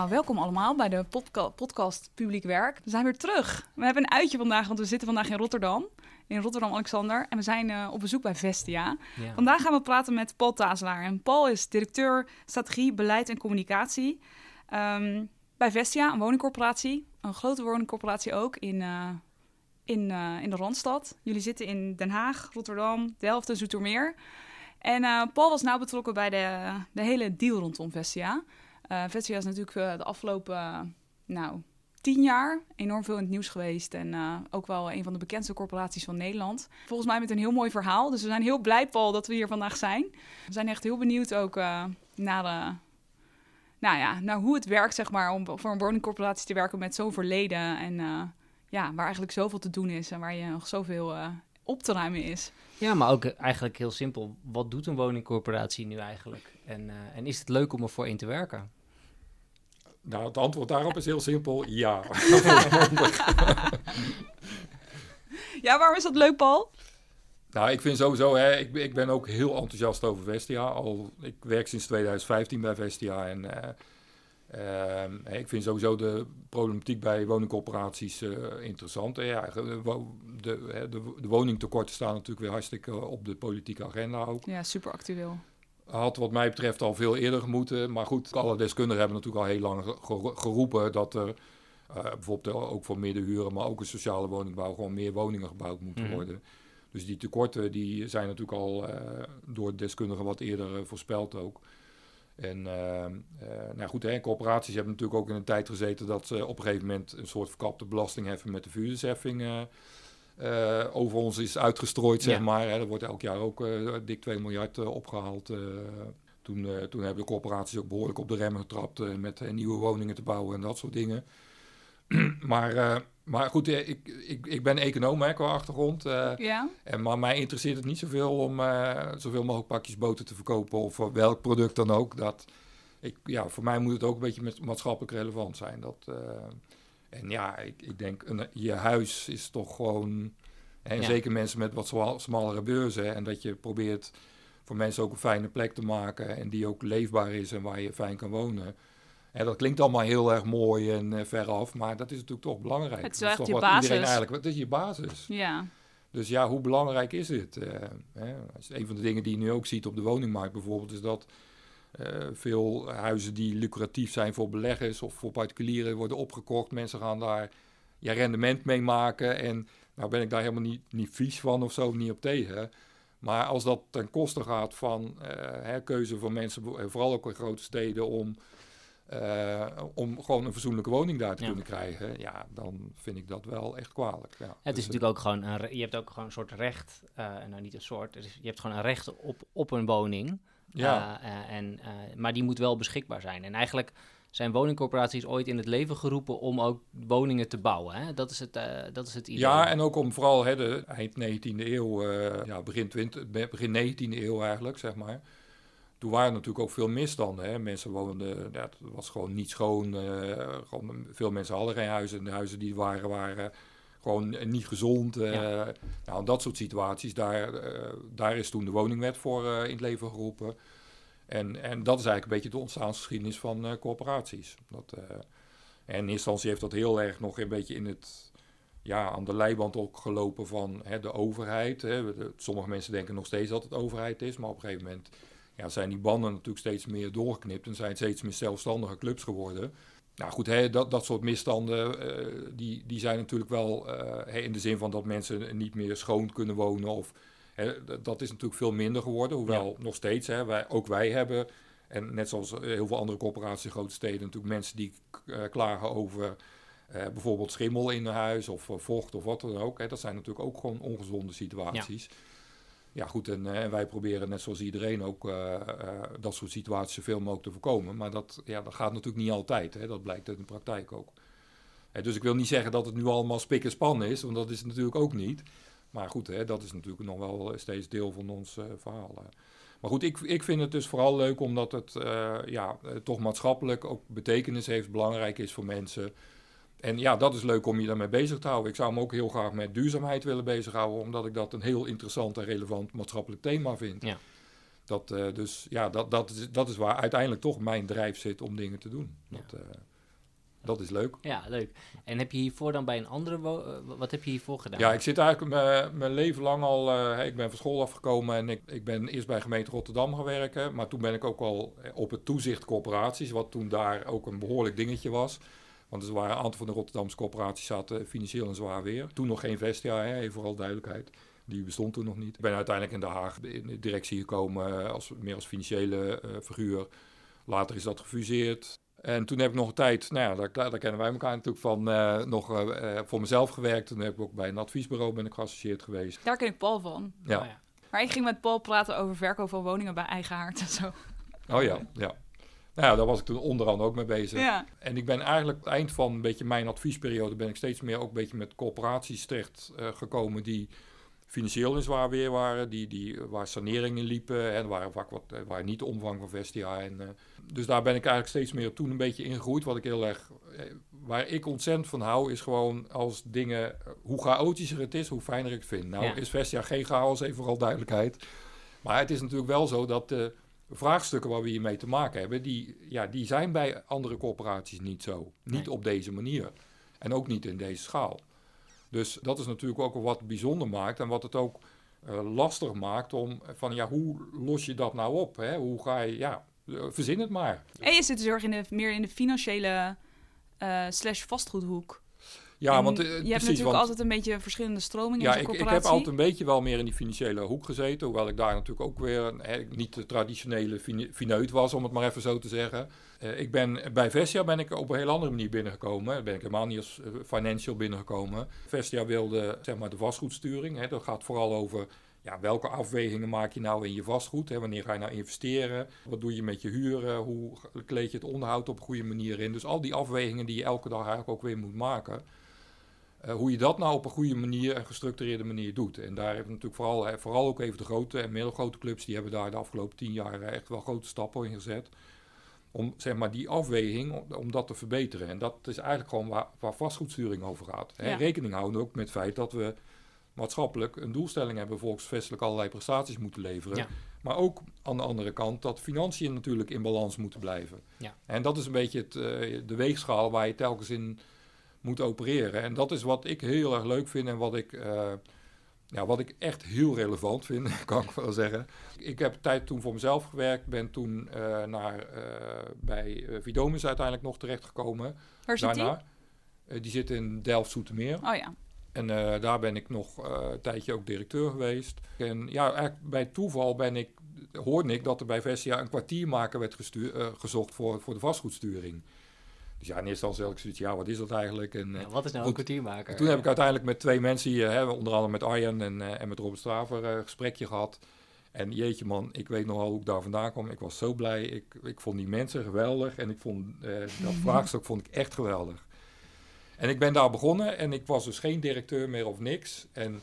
Nou, welkom allemaal bij de podca podcast Publiek Werk. We zijn weer terug. We hebben een uitje vandaag, want we zitten vandaag in Rotterdam. In Rotterdam-Alexander. En we zijn uh, op bezoek bij Vestia. Ja. Vandaag gaan we praten met Paul Tazelaar. En Paul is directeur strategie, beleid en communicatie ehm, bij Vestia, een woningcorporatie. Een grote woningcorporatie ook in, uh, in, uh, in de Randstad. Jullie zitten in Den Haag, Rotterdam, Delft en Zoetermeer. En Paul was nauw betrokken bij de, de hele deal rondom Vestia. Uh, is natuurlijk uh, de afgelopen uh, nou, tien jaar enorm veel in het nieuws geweest. En ook wel een van de bekendste corporaties van Nederland. Volgens mij met een heel mooi verhaal. Dus we zijn heel blij, Paul, dat we hier vandaag zijn. We zijn echt heel benieuwd ook naar, de, nou ja, naar hoe het werkt, zeg maar, om voor een woningcorporatie te werken met zo'n verleden. En ja, waar eigenlijk zoveel te doen is en waar je nog zoveel op te ruimen is. Ja, maar ook eigenlijk heel simpel. Wat doet een woningcorporatie nu eigenlijk? En, en is het leuk om er voor in te werken? Nou, het antwoord daarop is heel simpel, ja. ja, waarom is dat leuk, Paul? Nou, ik vind sowieso, hè, ik, ik ben ook heel enthousiast over Vestia. Al, ik werk sinds 2015 bij Vestia en uh, uh, ik vind sowieso de problematiek bij woningcorporaties uh, interessant. En ja, de, de, de, de woningtekorten staan natuurlijk weer hartstikke op de politieke agenda ook. Ja, super actueel had wat mij betreft al veel eerder moeten. Maar goed, alle deskundigen hebben natuurlijk al heel lang geroepen dat er uh, bijvoorbeeld ook voor middenhuren, maar ook een sociale woningbouw, gewoon meer woningen gebouwd moeten mm. worden. Dus die tekorten die zijn natuurlijk al uh, door deskundigen wat eerder voorspeld ook. En nou goed, hè, corporaties hebben natuurlijk ook in een tijd gezeten dat ze op een gegeven moment een soort verkapte belasting heffen met de vuurdersheffing. Uh, over ons is uitgestrooid, zeg ja. maar. Hè. Er wordt elk jaar ook uh, dik 2 miljard uh, opgehaald. toen, toen hebben de corporaties ook behoorlijk op de remmen getrapt met nieuwe woningen te bouwen en dat soort dingen. maar, maar goed, ik, ik, ik ben econoom hè, qua achtergrond. ja. en, maar mij interesseert het niet zoveel om zoveel mogelijk pakjes boter te verkopen of welk product dan ook. Dat, ik, ja, voor mij moet het ook een beetje met, maatschappelijk relevant zijn. Dat, en ja, ik, ik denk, een, je huis is toch gewoon... En ja. zeker mensen met wat smallere beurzen. En dat je probeert voor mensen ook een fijne plek te maken. En die ook leefbaar is en waar je fijn kan wonen. En dat klinkt allemaal heel erg mooi en uh, veraf. Maar dat is natuurlijk toch belangrijk. Het is, echt toch je wat basis. Iedereen eigenlijk, het is je basis. Ja. Dus ja, hoe belangrijk is dit? Uh, hè? Een van de dingen die je nu ook ziet op de woningmarkt bijvoorbeeld... is dat uh, veel huizen die lucratief zijn voor beleggers of voor particulieren worden opgekocht. Mensen gaan daar ja, rendement mee maken. En nou ben ik daar helemaal niet, niet vies van of zo, niet op tegen. Maar als dat ten koste gaat van uh, hè, keuze van mensen, vooral ook in grote steden, om, uh, om gewoon een fatsoenlijke woning daar te ja. kunnen krijgen, ja, dan vind ik dat wel echt kwalijk. Ja. Het is dus, natuurlijk ook gewoon, een, je hebt ook gewoon een soort recht, nou niet een soort, je hebt gewoon een recht op, op een woning. Ja. Uh, en, uh, maar die moet wel beschikbaar zijn. En eigenlijk zijn woningcorporaties ooit in het leven geroepen om ook woningen te bouwen. Hè? Dat, is het, uh, dat is het idee. Ja, en ook om vooral hè, de eind 19e eeuw, ja, begin, 20, begin 19e eeuw eigenlijk, zeg maar. Toen waren natuurlijk ook veel misstanden. Hè? Mensen woonden, ja, het was gewoon niet schoon. gewoon, veel mensen hadden geen huizen. En de huizen die waren, waren gewoon niet gezond. Uh, ja. nou, dat soort situaties, daar, uh, daar is toen de woningwet voor in het leven geroepen. En, en dat is eigenlijk een beetje de ontstaansgeschiedenis van corporaties. Dat, en in instantie heeft dat heel erg nog een beetje in het, ja, aan de leiband ook gelopen van hè, de overheid. Hè. Sommige mensen denken nog steeds dat het overheid is, maar op een gegeven moment ja, zijn die banden natuurlijk steeds meer doorgeknipt en zijn steeds meer zelfstandige clubs geworden. Nou goed, hè, dat, dat soort misstanden uh, die, die zijn natuurlijk wel uh, in de zin van dat mensen niet meer schoon kunnen wonen. Of, hè, dat is natuurlijk veel minder geworden. Hoewel ja. nog steeds, hè, wij, ook wij hebben, en net zoals heel veel andere corporaties in grote steden, natuurlijk mensen die uh, klagen over eh, bijvoorbeeld schimmel in huis of eh, vocht of wat dan ook. Hè. Dat zijn natuurlijk ook gewoon ongezonde situaties. Ja, goed, en, eh, en wij proberen net zoals iedereen ook eh, eh, dat soort situaties zoveel mogelijk te voorkomen. Maar dat, ja, dat gaat natuurlijk niet altijd. Hè. Dat blijkt in de praktijk ook. Hè, dus ik wil niet zeggen dat het nu allemaal spik en span is, want dat is het natuurlijk ook niet. Maar goed, hè, dat is natuurlijk nog wel steeds deel van ons uh, verhaal. Maar goed, ik, ik vind het dus vooral leuk omdat het ja, toch maatschappelijk ook betekenis heeft, belangrijk is voor mensen. En ja, dat is leuk om je daarmee bezig te houden. Ik zou me ook heel graag met duurzaamheid willen bezighouden, omdat ik dat een heel interessant en relevant maatschappelijk thema vind. Ja. Dat, uh, dus ja, dat, dat, is, dat is waar uiteindelijk toch mijn drijf zit om dingen te doen. Ja. Dat, uh, dat is leuk. Ja, leuk. En heb je hiervoor dan bij een andere... Uh, wat heb je hiervoor gedaan? Ja, ik zit eigenlijk mijn leven lang al... Uh, ik ben van school afgekomen en ik, ik ben eerst bij gemeente Rotterdam gaan werken. Maar toen ben ik ook al op het toezicht corporaties, wat toen daar ook een behoorlijk dingetje was. Want er waren een aantal van de Rotterdamse corporaties zaten financieel en zwaar weer. Toen nog geen Vestia, hè, even vooral duidelijkheid. Die bestond toen nog niet. Ik ben uiteindelijk in Den Haag in de directie gekomen, als, meer als financiële uh, figuur. Later is dat gefuseerd. En toen heb ik nog een tijd, nou ja, daar, daar kennen wij elkaar natuurlijk van, uh, nog uh, voor mezelf gewerkt. Toen heb ik ook bij een adviesbureau ben ik geassocieerd geweest. Daar ken ik Paul van. Ja. Oh, ja. Maar ik ging met Paul praten over verkoop van woningen bij eigen haard en zo. Oh ja, ja. Nou ja, daar was ik toen onder andere ook mee bezig. Ja. En ik ben eigenlijk het eind van een beetje mijn adviesperiode... ben ik steeds meer ook een beetje met corporaties terecht uh, gekomen... die financieel in zwaar weer waren, die, die, waar saneringen liepen... en waar, vaak wat, waar niet de omvang van Vestia. En, uh, dus daar ben ik eigenlijk steeds meer toen een beetje ingegroeid. Wat ik heel erg... Waar ik ontzettend van hou, is gewoon als dingen... hoe chaotischer het is, hoe fijner ik het vind. Nou Ja. is Vestia geen chaos, even vooral duidelijkheid. Maar het is natuurlijk wel zo dat... de vraagstukken waar we hiermee te maken hebben, die, ja, die zijn bij andere corporaties niet zo. Niet Nee. op deze manier. En ook niet in deze schaal. Dus dat is natuurlijk ook wat bijzonder maakt en wat het ook uh, lastig maakt om van ja, hoe los je dat nou op? Hè? Hoe ga je, ja, uh, verzin het maar. En je zit dus erg in de, meer in de financiële uh, slash vastgoedhoek. Ja, En want uh, je hebt precies, natuurlijk want, altijd een beetje verschillende stromingen ja, in ik, ik heb altijd een beetje wel meer in die financiële hoek gezeten, hoewel ik daar natuurlijk ook weer hè, niet de traditionele fine- fineut was, om het maar even zo te zeggen. Uh, ik ben, bij Vestia ben ik op een heel andere manier binnengekomen. Daar ben ik helemaal niet als uh, financial binnengekomen. Vestia wilde zeg maar de vastgoedsturing. Hè, dat gaat vooral over ja, welke afwegingen maak je nou in je vastgoed? Hè? Wanneer ga je nou investeren? Wat doe je met je huren? Hoe kleed je het onderhoud op een goede manier in? Dus al die afwegingen die je elke dag eigenlijk ook weer moet maken. Uh, hoe je dat nou op een goede manier en gestructureerde manier doet. En daar hebben natuurlijk vooral, hè, vooral ook even de grote en middelgrote clubs, die hebben daar de afgelopen tien jaar echt wel grote stappen in gezet. Om zeg maar die afweging, om, om dat te verbeteren. En dat is eigenlijk gewoon waar, waar vastgoedsturing over gaat. Hè. Ja. Rekening houden ook met het feit dat we maatschappelijk een doelstelling hebben, volksvestelijk allerlei prestaties moeten leveren. Ja. Maar ook aan de andere kant dat financiën natuurlijk in balans moeten blijven. Ja. En dat is een beetje het, uh, de weegschaal waar je telkens in moet opereren. En dat is wat ik heel erg leuk vind en wat ik, uh, ja, wat ik echt heel relevant vind, kan ik wel zeggen. Ik heb tijd toen voor mezelf gewerkt, ben toen uh, naar, uh, bij Vidomus uiteindelijk nog terechtgekomen. Waar zit Daarna, die zit in Delft-Zoetermeer. Oh ja. En uh, daar ben ik nog uh, een tijdje ook directeur geweest. En ja, eigenlijk bij toeval ben ik, hoorde ik dat er bij Vestia een kwartiermaker werd gestuur, uh, gezocht voor, voor de vastgoedsturing. Dus ja, in eerste instantie had ik zoiets, ja, wat is dat eigenlijk? En, ja, wat is nou goed, een kwartiermaker? Toen heb ik uiteindelijk met twee mensen hier, hè, onder andere met Arjen en, uh, en met Robert Straver, een gesprekje gehad. En jeetje man, ik weet nogal hoe ik daar vandaan kwam. Ik was zo blij. Ik, ik vond die mensen geweldig. En ik vond dat vraagstuk vond ik echt geweldig. En ik ben daar begonnen en ik was dus geen directeur meer of niks. En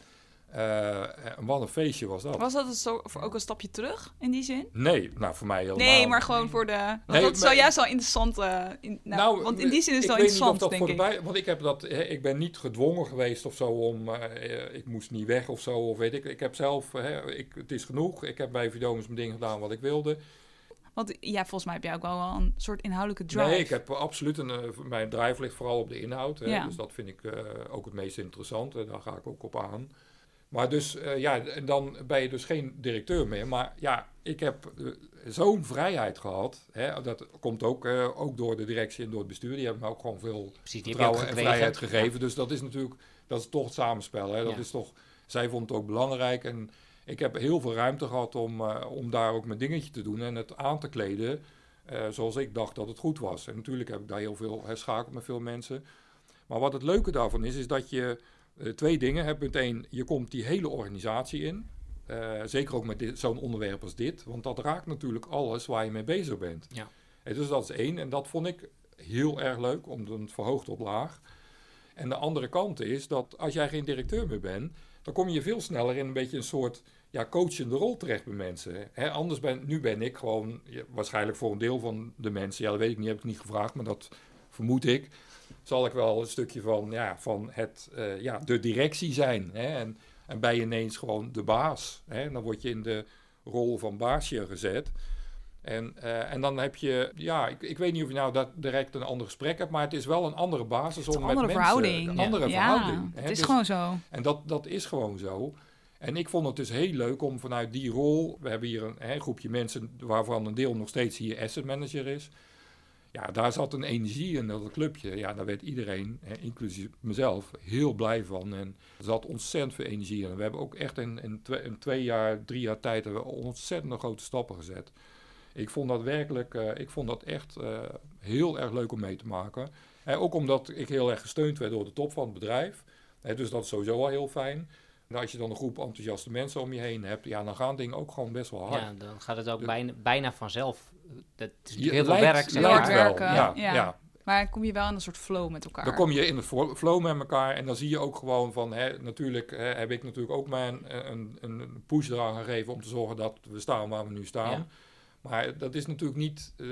uh, wat een feestje was dat. Was dat zo, ook een stapje terug in die zin? Nee, nou voor mij helemaal Nee, maar gewoon voor de... Want Nee, dat is maar- zo juist wel interessant. eh, in, nou, Nou, want in die zin is het ik wel weet niet of interessant, dat denk voor ik. de bij, want ik heb dat, hè, ik ben niet gedwongen geweest of zo om, eh, ik moest niet weg of zo, of weet ik. Ik heb zelf, hè, ik, het is genoeg. Ik heb bij Vidomus mijn ding gedaan wat ik wilde. Want ja, volgens mij heb jij ook wel een soort inhoudelijke drive. Nee, ik heb absoluut een, eh, mijn drive ligt vooral op de inhoud. Hè, Ja. Dus dat vind ik eh, ook het meest interessante. Daar ga ik ook op aan. Maar dus, eh, ja, en dan ben je dus geen directeur meer. Maar ja, ik heb eh, zo'n vrijheid gehad. Hè, dat komt ook, eh, ook door de directie en door het bestuur. Die hebben me ook gewoon veel Precies, vertrouwen en vrijheid gegeven. Dus dat is natuurlijk, dat is toch het samenspel. Hè? Dat Ja. is toch, zij vond het ook belangrijk. En ik heb heel veel ruimte gehad om, om daar ook mijn dingetje te doen en het aan te kleden. zoals ik dacht dat het goed was. En natuurlijk heb ik daar heel veel herschakeld met veel mensen. Maar wat het leuke daarvan is, is dat je eh, twee dingen hebt. Meteen, je komt die hele organisatie in. Eh, zeker ook met zo'n onderwerp als dit. Want dat raakt natuurlijk alles waar je mee bezig bent. Ja. En dus dat is één. En dat vond ik heel erg leuk, om het verhoogd tot laag. En de andere kant is dat als jij geen directeur meer bent, dan kom je veel sneller in een beetje een soort ja, coachende rol terecht bij mensen. Hè, anders ben, nu ben ik gewoon, ja, waarschijnlijk voor een deel van de mensen, ja dat weet ik niet, heb ik niet gevraagd, maar dat vermoed ik, zal ik wel een stukje van, ja, van het, eh, ja, de directie zijn. Hè, en, en ben je ineens gewoon de baas. Hè, dan word je in de rol van baasje gezet. En, eh, en dan heb je, ja, ik, ik weet niet of je nou dat direct een ander gesprek hebt, maar het is wel een andere basis om een met andere mensen, verhouding. Een andere ja, verhouding. hè. het is Dus- gewoon zo. en dat, dat is gewoon zo. En ik vond het dus heel leuk om vanuit die rol, we hebben hier een hè, groepje mensen waarvan een deel nog steeds hier asset manager is. Ja, daar zat een energie in dat clubje. Ja, daar werd iedereen, hè, inclusief mezelf, heel blij van. En er zat ontzettend veel energie in. We hebben ook echt in, in, twee, in twee jaar, drie jaar tijd hebben we ontzettend grote stappen gezet. Ik vond dat werkelijk, eh, ik vond dat echt eh, heel erg leuk om mee te maken. En ook omdat ik heel erg gesteund werd door de top van het bedrijf. Hè, dus dat is sowieso al heel fijn. En als je dan een groep enthousiaste mensen om je heen hebt, ja, dan gaan dingen ook gewoon best wel hard. Ja, dan gaat het ook bijna, bijna vanzelf. Dat is Je heel veel werk. zeg maar. Hard wel, werken, ja, ja. ja. Maar kom je wel in een soort flow met elkaar. Dan kom je in flo- flow met elkaar en dan zie je ook gewoon van, hè, natuurlijk hè, heb ik natuurlijk ook mijn eh, een, een push eraan gegeven om te zorgen dat we staan waar we nu staan. Ja. Maar dat is natuurlijk niet, eh,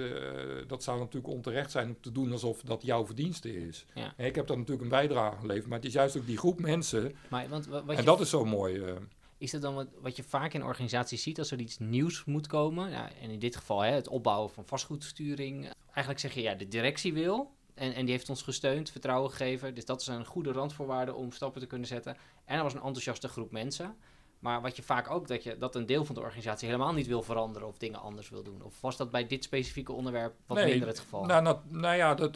dat zou natuurlijk onterecht zijn om te doen alsof dat jouw verdienste is. Ja. Hè, Ik heb daar natuurlijk een bijdrage geleverd, maar het is juist ook die groep mensen Maar, want, wa- wat en je, dat is zo mooi. eh. Is dat dan wat, wat je vaak in organisaties ziet als er iets nieuws moet komen? En in dit geval hè, het opbouwen van vastgoedsturing. Eigenlijk zeg je, ja, de directie wil. En, en die heeft ons gesteund, vertrouwen gegeven. Dus dat is een goede randvoorwaarde om stappen te kunnen zetten. En er was een enthousiaste groep mensen. Maar wat je vaak ook, dat, je, dat een deel van de organisatie helemaal niet wil veranderen of dingen anders wil doen. Of was dat bij dit specifieke onderwerp wat Nee, minder het geval? Nou, nou, nou ja, dat,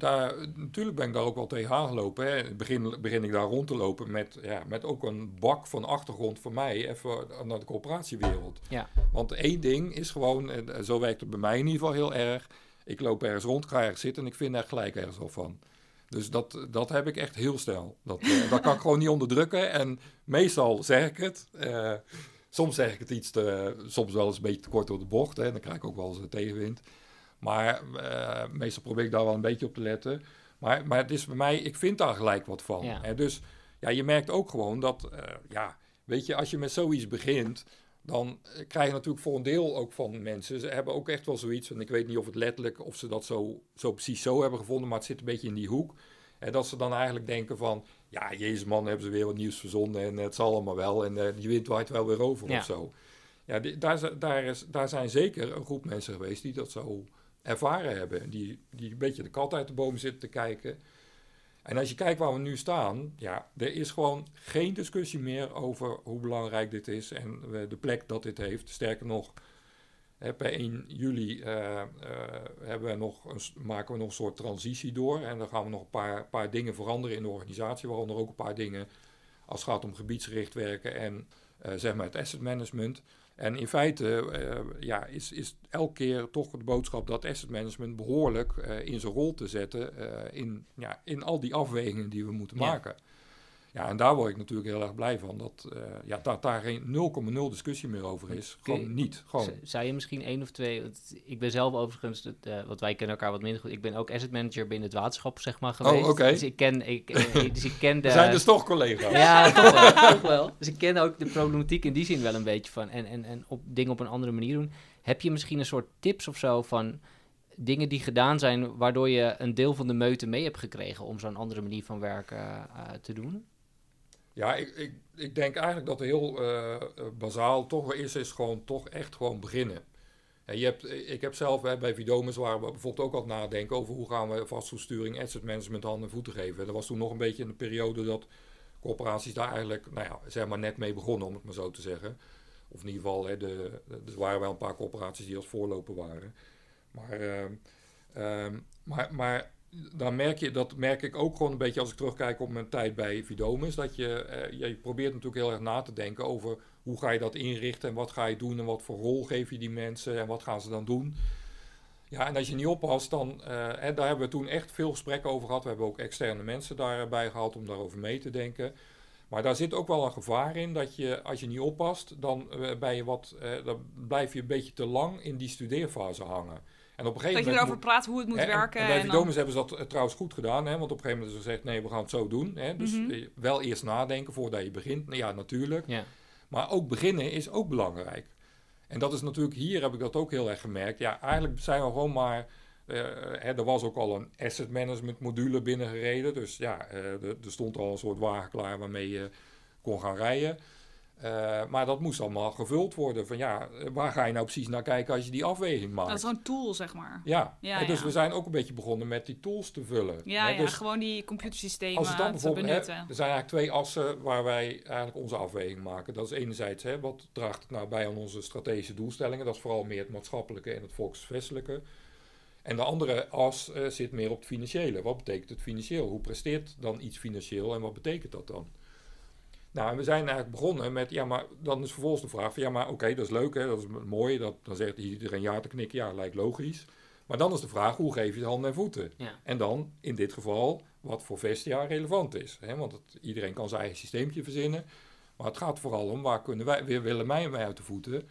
daar, natuurlijk ben ik daar ook wel tegenaan gelopen. Hè. In het begin begin ik daar rond te lopen met, ja, met ook een bak van achtergrond voor mij, even naar de coöperatiewereld. Ja. Want één ding is gewoon, en zo werkt het bij mij in ieder geval heel erg, ik loop ergens rond, ga ergens zitten en ik vind er gelijk ergens wel van. Dus dat, dat heb ik echt heel snel. Dat, eh, dat kan ik gewoon niet onderdrukken. En meestal zeg ik het. Eh, soms zeg ik het iets te, soms wel eens een beetje te kort door de bocht. Hè. Dan krijg ik ook wel eens een tegenwind. Maar eh, meestal probeer ik daar wel een beetje op te letten. Maar, maar het is bij mij, ik vind daar gelijk wat van. Ja. En dus ja, je merkt ook gewoon dat, ja, weet je, als je met zoiets begint, dan krijg je natuurlijk voor een deel ook van mensen. Ze hebben ook echt wel zoiets, en ik weet niet of het letterlijk, of ze dat zo, zo precies zo hebben gevonden, maar het zit een beetje in die hoek. En dat ze dan eigenlijk denken van, ja, jezus man, hebben ze weer wat nieuws verzonnen en het zal allemaal wel. En eh, die wind waait wel weer over Ja. of zo. Ja, die- daar, daar, is, daar zijn zeker een groep mensen geweest die dat zo ervaren hebben. Die, die een beetje de kat uit de boom zitten te kijken. En als je kijkt waar we nu staan, ja, er is gewoon geen discussie meer over hoe belangrijk dit is en eh, de plek dat dit heeft. Sterker nog, per 1 juli eh, eh, hebben we nog een, maken we nog een soort transitie door. En dan gaan we nog een paar, paar dingen veranderen in de organisatie, waaronder ook een paar dingen als het gaat om gebiedsgericht werken en zeg maar het asset management. En in feite eh, ja, is, is elke keer toch de boodschap dat asset management behoorlijk eh, in zijn rol te zetten eh, in, ja, in al die afwegingen die we moeten Ja. maken. Ja, en daar word ik natuurlijk heel erg blij van. Dat, eh, ja, dat daar geen 0,0 discussie meer over is. Gewoon niet. Gewoon. Zou je misschien één of twee... Ik ben zelf overigens, eh, want wij kennen elkaar wat minder goed. Ik ben ook asset manager binnen het waterschap, zeg maar, geweest. oké. Dus ik ken, ik, eh, dus ik ken de... We zijn dus toch collega's. Ja, toch wel, toch wel. Dus ik ken ook de problematiek in die zin wel een beetje van. En, en, en op dingen op een andere manier doen. Heb je misschien een soort tips of zo van dingen die gedaan zijn... waardoor je een deel van de meute mee hebt gekregen... om zo'n andere manier van werken te doen? Ja, ik, ik, ik denk eigenlijk dat heel eh, eh, bazaal toch is, is gewoon toch echt gewoon beginnen. En je hebt, ik heb zelf bij Vidomus waar we bijvoorbeeld ook al nadenken over hoe gaan we vastgoedsturing, asset management handen en voeten geven. Dat was toen nog een beetje in de periode dat corporaties daar eigenlijk, nou ja, zeg maar net mee begonnen, om het maar zo te zeggen. Of in ieder geval, hè, de, er waren wel een paar corporaties die als voorloper waren. Maar, ehm, ehm, maar, maar dan merk je, dat merk ik ook gewoon een beetje als ik terugkijk op mijn tijd bij Vidomus, dat je, eh, je probeert natuurlijk heel erg na te denken over hoe ga je dat inrichten en wat ga je doen en wat voor rol geef je die mensen en wat gaan ze dan doen. Ja, en als je niet oppast, dan, en daar hebben we toen echt veel gesprekken over gehad. We hebben ook externe mensen daarbij gehaald om daarover mee te denken. Maar daar zit ook wel een gevaar in dat je, als je niet oppast, dan, ben je wat, dan blijf je een beetje te lang in die studeerfase hangen. En op een gegeven Dat je erover moet- praat hoe het moet Hè, werken. En bij en dan- Vidomus hebben ze dat eh, trouwens goed gedaan. Hè, want op een gegeven moment hebben ze gezegd, nee, we gaan het zo doen. Hè, dus Mhm. eh, wel eerst nadenken voordat je begint. Nou ja, natuurlijk. Ja. Maar ook beginnen is ook belangrijk. En dat is natuurlijk, hier heb ik dat ook heel erg gemerkt. Ja, eigenlijk zijn we gewoon maar... eh, hè, er was ook al een asset management module binnengereden. Dus ja, eh, er, er stond al een soort wagen klaar waarmee je kon gaan rijden. Eh, maar dat moest allemaal gevuld worden. Van ja, waar ga je nou precies naar kijken als je die afweging maakt? Dat is zo'n tool, zeg maar. Ja, dus ja. we zijn ook een beetje begonnen met die tools te vullen. Ja, Hè, ja dus gewoon die computersystemen als het dan te bijvoorbeeld, hè, benutten. er zijn eigenlijk twee assen waar wij eigenlijk onze afweging maken. Dat is enerzijds, hè, wat draagt het nou bij aan onze strategische doelstellingen? Dat is vooral meer het maatschappelijke en het volksvestelijke. En de andere as eh, zit meer op het financiële. Wat betekent het financieel? Hoe presteert dan iets financieel en wat betekent dat dan? Nou, en we zijn eigenlijk begonnen met, ja, maar dan is vervolgens de vraag van, ja, maar oké, dat is leuk, hè, dat is mooi, dat, dan zegt iedereen ja te knikken, ja, lijkt logisch. Maar dan is de vraag, hoe geef je handen en voeten? Ja. En dan, in dit geval, wat voor Vestia relevant is. Hè? Want het, iedereen kan zijn eigen systeempje verzinnen. Maar het gaat vooral om, waar kunnen wij, weer willen mij wij uit de voeten?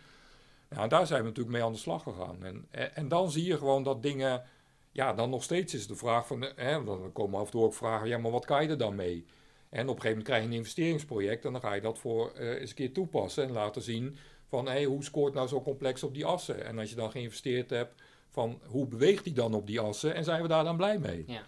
Ja, en daar zijn we natuurlijk mee aan de slag gegaan. En, en, en dan zie je gewoon dat dingen, ja, dan nog steeds is de vraag van, hè, dan komen af en toe ook vragen, ja, maar wat kan je er dan mee? En op een gegeven moment krijg je een investeringsproject en dan ga je dat voor eh, eens een keer toepassen en laten zien van, hé, hoe scoort nou zo complex op die assen? En als je dan geïnvesteerd hebt, van hoe beweegt die dan op die assen en zijn we daar dan blij mee? Ja.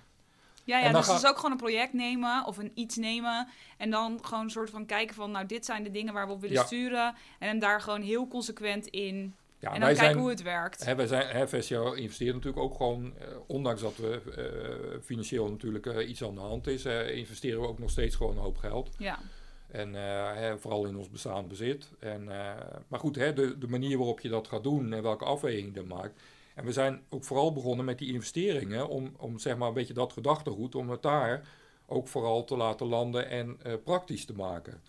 Ja, ja dan dus ga- het is ook gewoon een project nemen of een iets nemen. En dan gewoon een soort van kijken van, nou, dit zijn de dingen waar we op willen Ja. sturen. En hem daar gewoon heel consequent in. Ja, en dan wij kijken zijn, hoe het werkt. Hè, wij zijn, hè, VSCO investeert natuurlijk ook gewoon, eh, ondanks dat we eh, financieel natuurlijk eh, iets aan de hand is, eh, investeren we ook nog steeds gewoon een hoop geld. Ja, En eh, hè, vooral in ons bestaand bezit. En, eh, maar goed, hè, de, de manier waarop je dat gaat doen en welke afweging je maakt. En we zijn ook vooral begonnen met die investeringen om, om zeg maar een beetje dat gedachtegoed, om het daar ook vooral te laten landen en eh, praktisch te maken.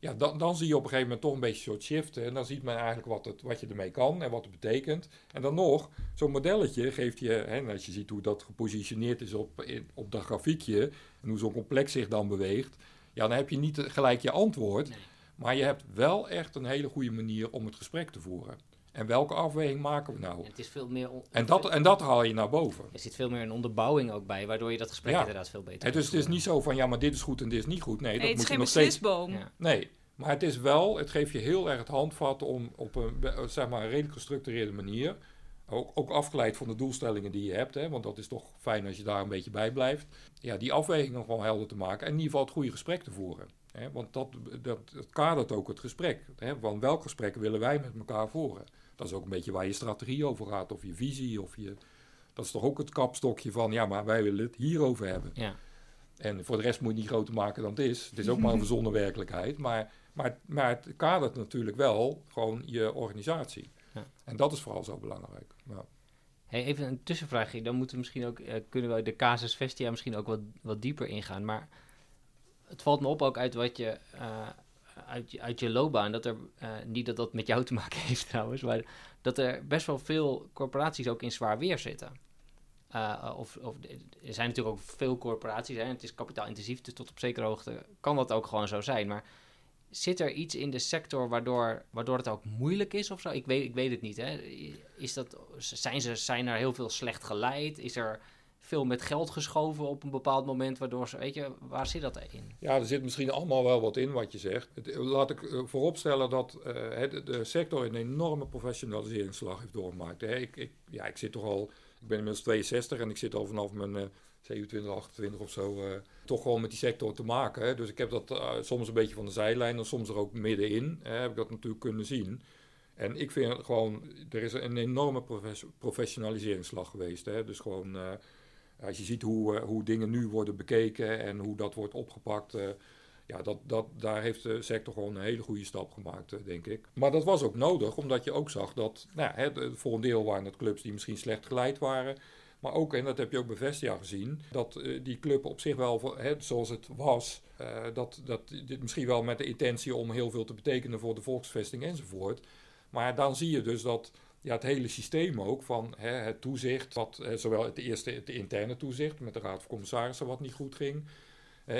Ja, dan, dan zie je op een gegeven moment toch een beetje een soort shift. En dan ziet men eigenlijk wat, het, wat je ermee kan en wat het betekent. En dan nog, zo'n modelletje geeft je, hè, en als je ziet hoe dat gepositioneerd is op, in, op dat grafiekje, en hoe zo'n complex zich dan beweegt, ja, dan heb je niet gelijk je antwoord. Nee. Maar je hebt wel echt een hele goede manier om het gesprek te voeren. En welke afweging maken we nou? Het is veel meer... En dat, en dat haal je naar boven. Er zit veel meer een onderbouwing ook bij, waardoor je dat gesprek Ja. inderdaad veel beter dus kunt het is niet zo van ja, maar dit is goed en dit is niet goed. Nee, nee, dat moet je geen nog steeds. beslisboom. Ja. Nee, maar het is wel, het geeft je heel erg het handvat om op een be- zeg maar, een redelijk gestructureerde manier, ook, ook afgeleid van de doelstellingen die je hebt, hè, want dat is toch fijn als je daar een beetje bij blijft, ja, die afwegingen gewoon helder te maken en in ieder geval het goede gesprek te voeren. Hè, want dat, dat, dat kadert ook het gesprek. Hè, van welk gesprek willen wij met elkaar voeren? Dat is ook een beetje waar je strategie over gaat, of je visie, of je... Dat is toch ook het kapstokje van, ja, maar wij willen het hierover hebben. Ja. En voor de rest moet je het niet groter maken dan het is. Het is ook maar een verzonnen werkelijkheid. Maar, maar, maar het kadert natuurlijk wel gewoon je organisatie. Ja. En dat is vooral zo belangrijk. Ja. Hey, even een tussenvraagje. Dan moeten we misschien ook, eh, kunnen we de casus Vestia misschien ook wat, wat dieper ingaan. Maar het valt me op ook uit wat je, eh, uit, uit je loopbaan, dat er, eh, niet dat dat met jou te maken heeft trouwens, maar dat er best wel veel corporaties ook in zwaar weer zitten. Eh, of, of, er zijn natuurlijk ook veel corporaties, hè, het is kapitaalintensief, dus tot op zekere hoogte kan dat ook gewoon zo zijn. Maar zit er iets in de sector waardoor, waardoor het ook moeilijk is of zo? Ik weet, ik weet het niet. Hè. Is dat, zijn, ze, zijn er heel veel slecht geleid? Is er veel met geld geschoven op een bepaald moment, waardoor ze, weet je, waar zit dat in? ja, er zit misschien allemaal wel wat in wat je zegt. Het- laat ik eh, vooropstellen dat eh, de sector een enorme professionaliseringsslag heeft doorgemaakt. Ik, ik, ja, ik zit toch al, ik ben inmiddels 62 en ik zit al vanaf mijn eh, 27, 28 of zo, eh, toch gewoon met die sector te maken. Hè. Dus ik heb dat eh, soms een beetje van de zijlijn en soms er ook middenin, hè, heb ik dat natuurlijk kunnen zien. En ik vind gewoon, er is een enorme profes- professionaliseringsslag geweest. Hè. Dus gewoon, eh, als je ziet hoe, eh, hoe dingen nu worden bekeken en hoe dat wordt opgepakt, eh, ja, dat, dat, daar heeft de sector gewoon een hele goede stap gemaakt, eh, denk ik. Maar dat was ook nodig, omdat je ook zag dat, nou, hè, voor een deel waren het clubs die misschien slecht geleid waren. Maar ook, en dat heb je ook bij Vestia gezien, dat die club op zich wel, zoals het was, dat, dat dit misschien wel met de intentie om heel veel te betekenen voor de volksvesting enzovoort. Maar dan zie je dus dat ja, het hele systeem ook van hè, het toezicht, wat, zowel het eerste het interne toezicht met de Raad van Commissarissen wat niet goed ging.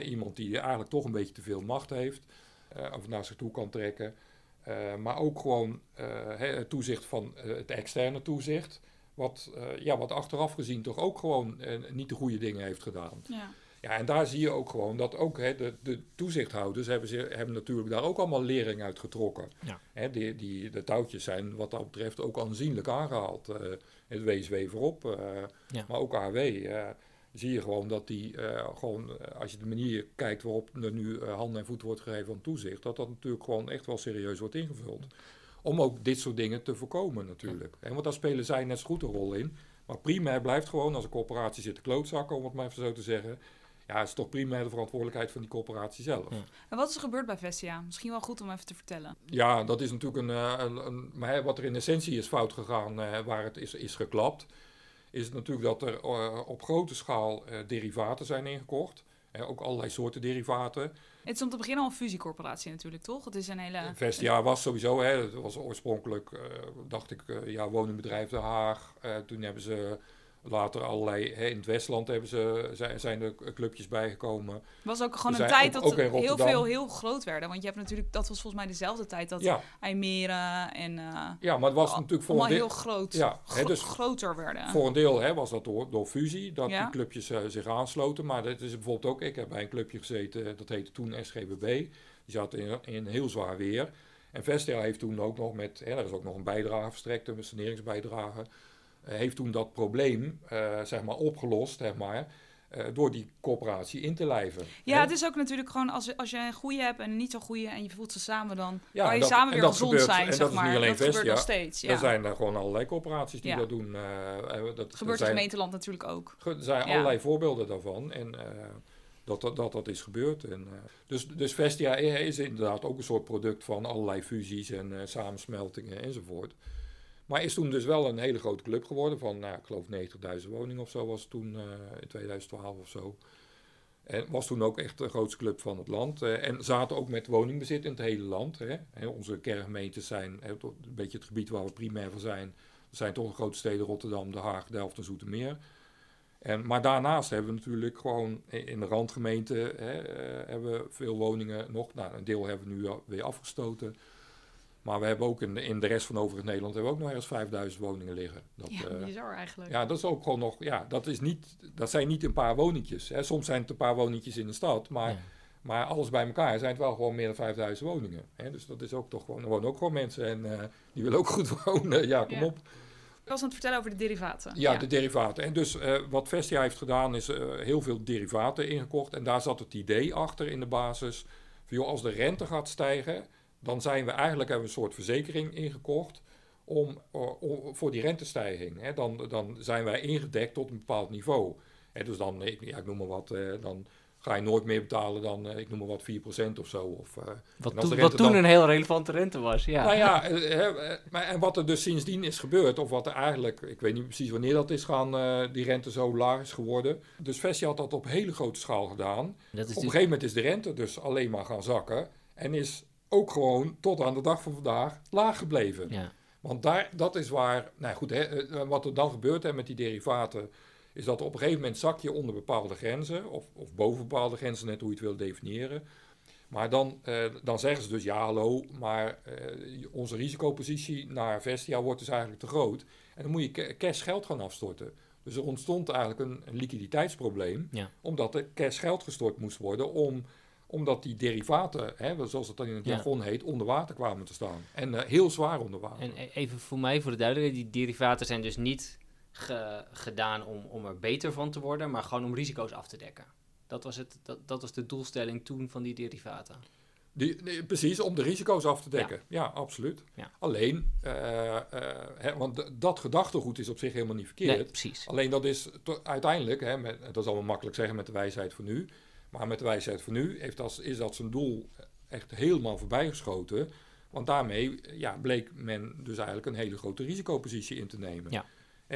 Iemand die eigenlijk toch een beetje te veel macht heeft eh, of naar zich toe kan trekken. Eh, maar ook gewoon eh, het toezicht van eh, het externe toezicht. Wat, ja, wat achteraf gezien toch ook gewoon niet de goede dingen heeft gedaan. Ja. Ja, en daar zie je ook gewoon dat ook hè, de, de toezichthouders hebben, ze, hebben natuurlijk daar ook allemaal lering uit getrokken. Ja. Hè, die, die, de touwtjes zijn wat dat betreft ook aanzienlijk aangehaald. eh, het WSW voorop, Ja. maar ook AW. eh, zie je gewoon dat die gewoon, als je de manier kijkt waarop er nu handen en voeten wordt gegeven aan toezicht, dat dat natuurlijk gewoon echt wel serieus wordt ingevuld. Om ook dit soort dingen te voorkomen natuurlijk. En want daar spelen zij net zo goed een rol in. Maar primair blijft gewoon, als een corporatie zit te klootzakken, om het maar even zo te zeggen. Ja, het is toch primair de verantwoordelijkheid van die corporatie zelf. Ja. Ja, En wat is er gebeurd bij Vestia? Misschien wel goed om even te vertellen. dat is natuurlijk een, eh, een, een- Maar wat er in essentie is fout gegaan, eh, waar het is, is geklapt, is natuurlijk dat er eh, op grote schaal eh, derivaten zijn ingekocht. Eh, ook allerlei soorten derivaten. Het is om te beginnen al een fusiecorporatie natuurlijk, toch? Het is een hele... Vestia was sowieso, hè, het was oorspronkelijk, eh, dacht ik, eh, ja, woningbedrijf Den Haag. Eh, toen hebben ze later allerlei, hè, in het Westland hebben ze, zijn, zijn er clubjes bijgekomen. Het was ook gewoon een zijn tijd ook- dat ook heel veel heel groot werden. Want je hebt natuurlijk, dat was volgens mij dezelfde tijd dat Ja, IJmeren en... eh, ja, maar het was al- natuurlijk voor een, heel deel, groot, Ja, hè, dus- groter werden. voor een deel hè, was dat door, door fusie, dat Ja. die clubjes eh, zich aansloten. Maar dat is bijvoorbeeld ook, ik heb bij een clubje gezeten, dat heette toen SGBB. Die zat in, in heel zwaar weer. En Vestia heeft toen ook nog met, hè, er is ook nog een bijdrage verstrekt, een saneringsbijdrage. Eh, heeft toen dat probleem, eh, zeg maar, opgelost, zeg maar, eh, door die coöperatie in te lijven. Ja, Hè? het is ook natuurlijk gewoon als, als je een goede hebt en een niet zo goede en je voelt ze samen, dan Ja, kan je dat- samen en weer gezond gebeurt- zijn, en zeg dat is niet maar. alleen dat Vestia. nog steeds. Ja. Er zijn er gewoon allerlei coöperaties die Ja. dat doen. dat, gebeurt in gemeenteland natuurlijk ook. Er zijn allerlei voorbeelden daarvan. En dat, dat, dat dat is gebeurd. En, dus, dus Vestia is inderdaad ook een soort product van allerlei fusies en samensmeltingen enzovoort. Maar is toen dus wel een hele grote club geworden van, nou, ik geloof 90.000 woningen of zo was het toen eh, in 2012 of zo. En was toen ook echt de grootste club van het land. eh, en zaten ook met woningbezit in het hele land. Hè. Onze kerngemeentes zijn een beetje het gebied waar we primair van zijn. Dat zijn toch de grote steden Rotterdam, Den Haag, Delft en Zoetermeer. En, maar daarnaast hebben we natuurlijk gewoon in de randgemeente hè, eh, hebben we veel woningen nog. Nou, een deel hebben we nu weer afgestoten. Maar we hebben ook in de, in de rest van overig Nederland hebben we ook nog ergens 5000 woningen liggen. Dat, Ja, eh, bizar eigenlijk. ja, dat is ook gewoon nog. Ja, dat, is niet, dat zijn niet een paar woningjes. Hè. Soms zijn het een paar woningjes in de stad. Maar, Ja. maar alles bij elkaar zijn het wel gewoon meer dan 5000 woningen. Hè. Dus dat is ook toch gewoon. Er wonen ook gewoon mensen en eh, die willen ook goed wonen. Ja, kom Ja. op. Ik was aan het vertellen over de derivaten. Ja, de derivaten. En dus eh, wat Vestia heeft gedaan is eh, heel veel derivaten ingekocht. En daar zat het idee achter in de basis. Van, joh, als de rente gaat stijgen, dan zijn we eigenlijk hebben we een soort verzekering ingekocht. Om, eh, om- voor die rentestijging. Hè. Dan, dan zijn wij ingedekt tot een bepaald niveau. Hè, dus dan, ik, ja, ik noem maar wat, eh, dan ga je nooit meer betalen dan, eh, ik noem maar wat, 4% of zo. Of, Wat, toen- de wat rente toen dan- een heel relevante rente was, ja. nou ja, eh, maar, en wat er dus sindsdien is gebeurd, of wat er eigenlijk, ik weet niet precies wanneer dat is gaan, die rente zo laag is geworden. Dus Vestia had dat op hele grote schaal gedaan. Op een gegeven moment is de rente dus alleen maar gaan zakken. En is ook gewoon tot aan de dag van vandaag laag gebleven. ja. Want daar, dat is waar, nou goed, hè, eh, wat er dan gebeurt hè, met die derivaten, is dat op een gegeven moment zak je onder bepaalde grenzen, of, of boven bepaalde grenzen, net hoe je het wil definiëren. Maar dan, eh, dan zeggen ze dus, ja hallo, maar eh, onze risicopositie naar Vestia wordt dus eigenlijk te groot. En dan moet je ca- cash geld gaan afstorten. Dus er ontstond eigenlijk een, een liquiditeitsprobleem, Ja. omdat er cash geld gestort moest worden om omdat die derivaten, hè, zoals het dan in het Ja. jargon heet, onder water kwamen te staan. En eh, heel zwaar onder water. En e- even voor mij, voor de duidelijkheid, die derivaten zijn dus niet ge- gedaan om, om er beter van te worden, maar gewoon om risico's af te dekken. Dat was, het, dat, dat was de doelstelling toen van die derivaten. Die, die- precies, om de risico's af te dekken. Ja, absoluut. Ja. Alleen, eh, eh, hè, want dat gedachtegoed is op zich helemaal niet verkeerd. Nee, precies. Alleen dat is uiteindelijk, hè, met, dat is allemaal makkelijk zeggen met de wijsheid van nu. Maar met de wijsheid van nu heeft dat, is dat zijn doel echt helemaal voorbijgeschoten. Want daarmee ja, bleek men dus eigenlijk een hele grote risicopositie in te nemen. Ja.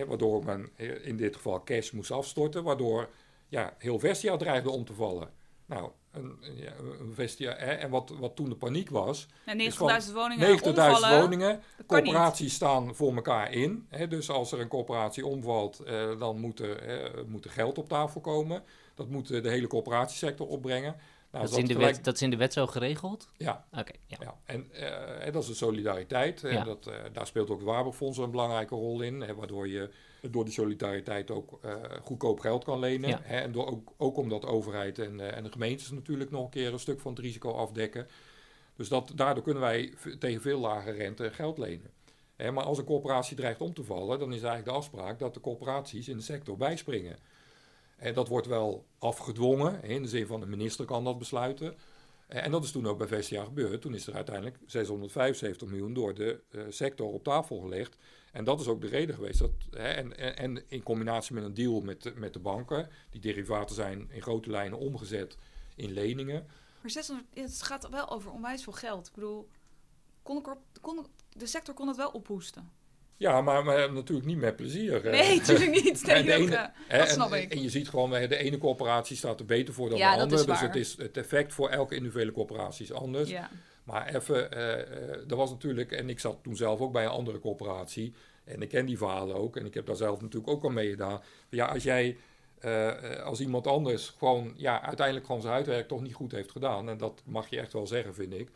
Waardoor men eh, in dit geval cash moest afstorten, waardoor ja, heel Vestia dreigde om te vallen. Nou, een, ja, een Vestia. Hè, en wat, wat toen de paniek was, Ja, is 90.000 woningen 90.000 omvallen, woningen, niet. corporaties staan voor elkaar in. Hè, dus als er een corporatie omvalt, eh, dan moet er, eh, moet er geld op tafel komen. Dat moet eh, de hele corporatiesector opbrengen. Nou, dat, is in de gelijk- wet, dat is in de wet zo geregeld? Ja, Oké, ja. ja. En eh, dat is de solidariteit. En Ja. dat, eh, daar speelt ook het Waarborgfonds een belangrijke rol in. Hè, waardoor je door die solidariteit ook goedkoop geld kan lenen. Ja. Hè, en door ook, ook omdat de overheid en, en de gemeentes natuurlijk nog een keer een stuk van het risico afdekken. Dus dat, daardoor kunnen wij tegen veel lage rente geld lenen. Hè, maar als een corporatie dreigt om te vallen, dan is eigenlijk de afspraak dat de corporaties in de sector bijspringen. Dat wordt wel afgedwongen, in de zin van de minister kan dat besluiten. Eh, En dat is toen ook bij Vestia gebeurd. Toen is er uiteindelijk 675 miljoen door de eh, sector op tafel gelegd. En dat is ook de reden geweest. Dat, en, en, in combinatie met een deal met, met de banken, die derivaten zijn in grote lijnen omgezet in leningen. Maar 600, ja, het gaat wel over onwijs veel geld. Ik bedoel, kon kon, de sector kon het wel ophoesten. Ja, maar, maar natuurlijk niet met plezier. Nee, natuurlijk niet. En de ene- eh, dat en, snap ik. En je ziet gewoon, de ene corporatie staat er beter voor dan Ja, de andere. Dus het, is, het effect voor elke individuele corporatie is anders. ja. Maar even, eh, er was natuurlijk, en ik zat toen zelf ook bij een andere corporatie. En ik ken die verhalen ook. En ik heb daar zelf natuurlijk ook al mee gedaan. Ja, als jij als iemand anders gewoon, ja, uiteindelijk gewoon zijn huidwerk toch niet goed heeft gedaan. En dat mag je echt wel zeggen, vind ik.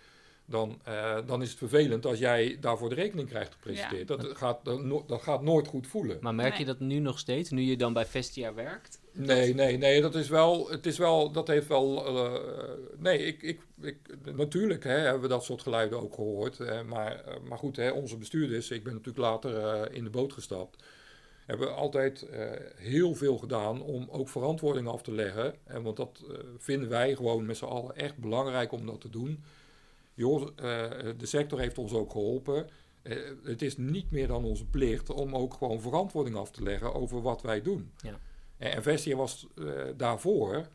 Dan, eh, dan is het vervelend als jij daarvoor de rekening krijgt gepresenteerd. Dat, gaat, dat, no- dat gaat nooit goed voelen. Maar merk je dat nu nog steeds, nu je dan bij Vestia werkt? Nee, nee, nee, dat is wel, het is wel, dat heeft wel, eh, nee, ik, ik, ik, natuurlijk hè, hebben we dat soort geluiden ook gehoord, hè, maar, eh, maar goed, hè, onze bestuurders, ik ben natuurlijk later eh, in de boot gestapt, hebben altijd eh, heel veel gedaan om ook verantwoording af te leggen, en want dat vinden wij gewoon met z'n allen echt belangrijk om dat te doen. Joh, eh, de sector heeft ons ook geholpen. Eh, het is niet meer dan onze plicht om ook gewoon verantwoording af te leggen over wat wij doen. Ja. En en Vestia was eh, daarvoor,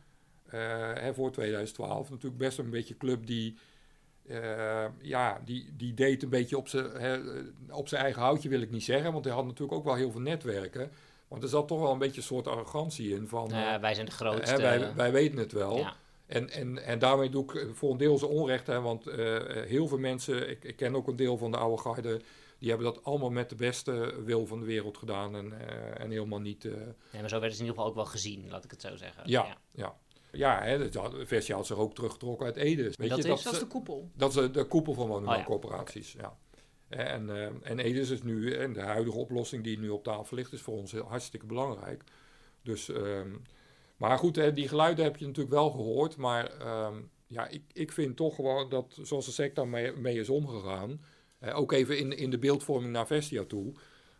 eh, hè, voor 2012, natuurlijk best een beetje een club die, eh, ja, die, die deed een beetje op zijn eh, eigen houtje, wil ik niet zeggen, want hij had natuurlijk ook wel heel veel netwerken. Want er zat toch wel een beetje een soort arrogantie in van, ja, eh, wij zijn de grootste. wij, wij weten het wel. ja. En, en, en daarmee doe ik voor een deel ze onrecht, hè, want eh, heel veel mensen, ik, ik ken ook een deel van de oude garde, die hebben dat allemaal met de beste wil van de wereld gedaan en, eh, en helemaal niet... eh, Nee, maar zo werden ze in ieder geval ook wel gezien, laat ik het zo zeggen. ja, ja. ja. hè, Vestia had zich ook teruggetrokken uit Ede. Weet Dat je, is? dat, Dat is de koepel. dat is de, de koepel van Oh, woningbouwcorporaties. ja. En, eh en Edes is nu, en de huidige oplossing die nu op tafel ligt, is voor ons heel, hartstikke belangrijk. Dus, ehm, maar goed, die geluiden heb je natuurlijk wel gehoord. Maar ehm, ja, ik, ik vind toch gewoon dat, zoals de sector mee, mee is omgegaan, ook even in, in de beeldvorming naar Vestia toe.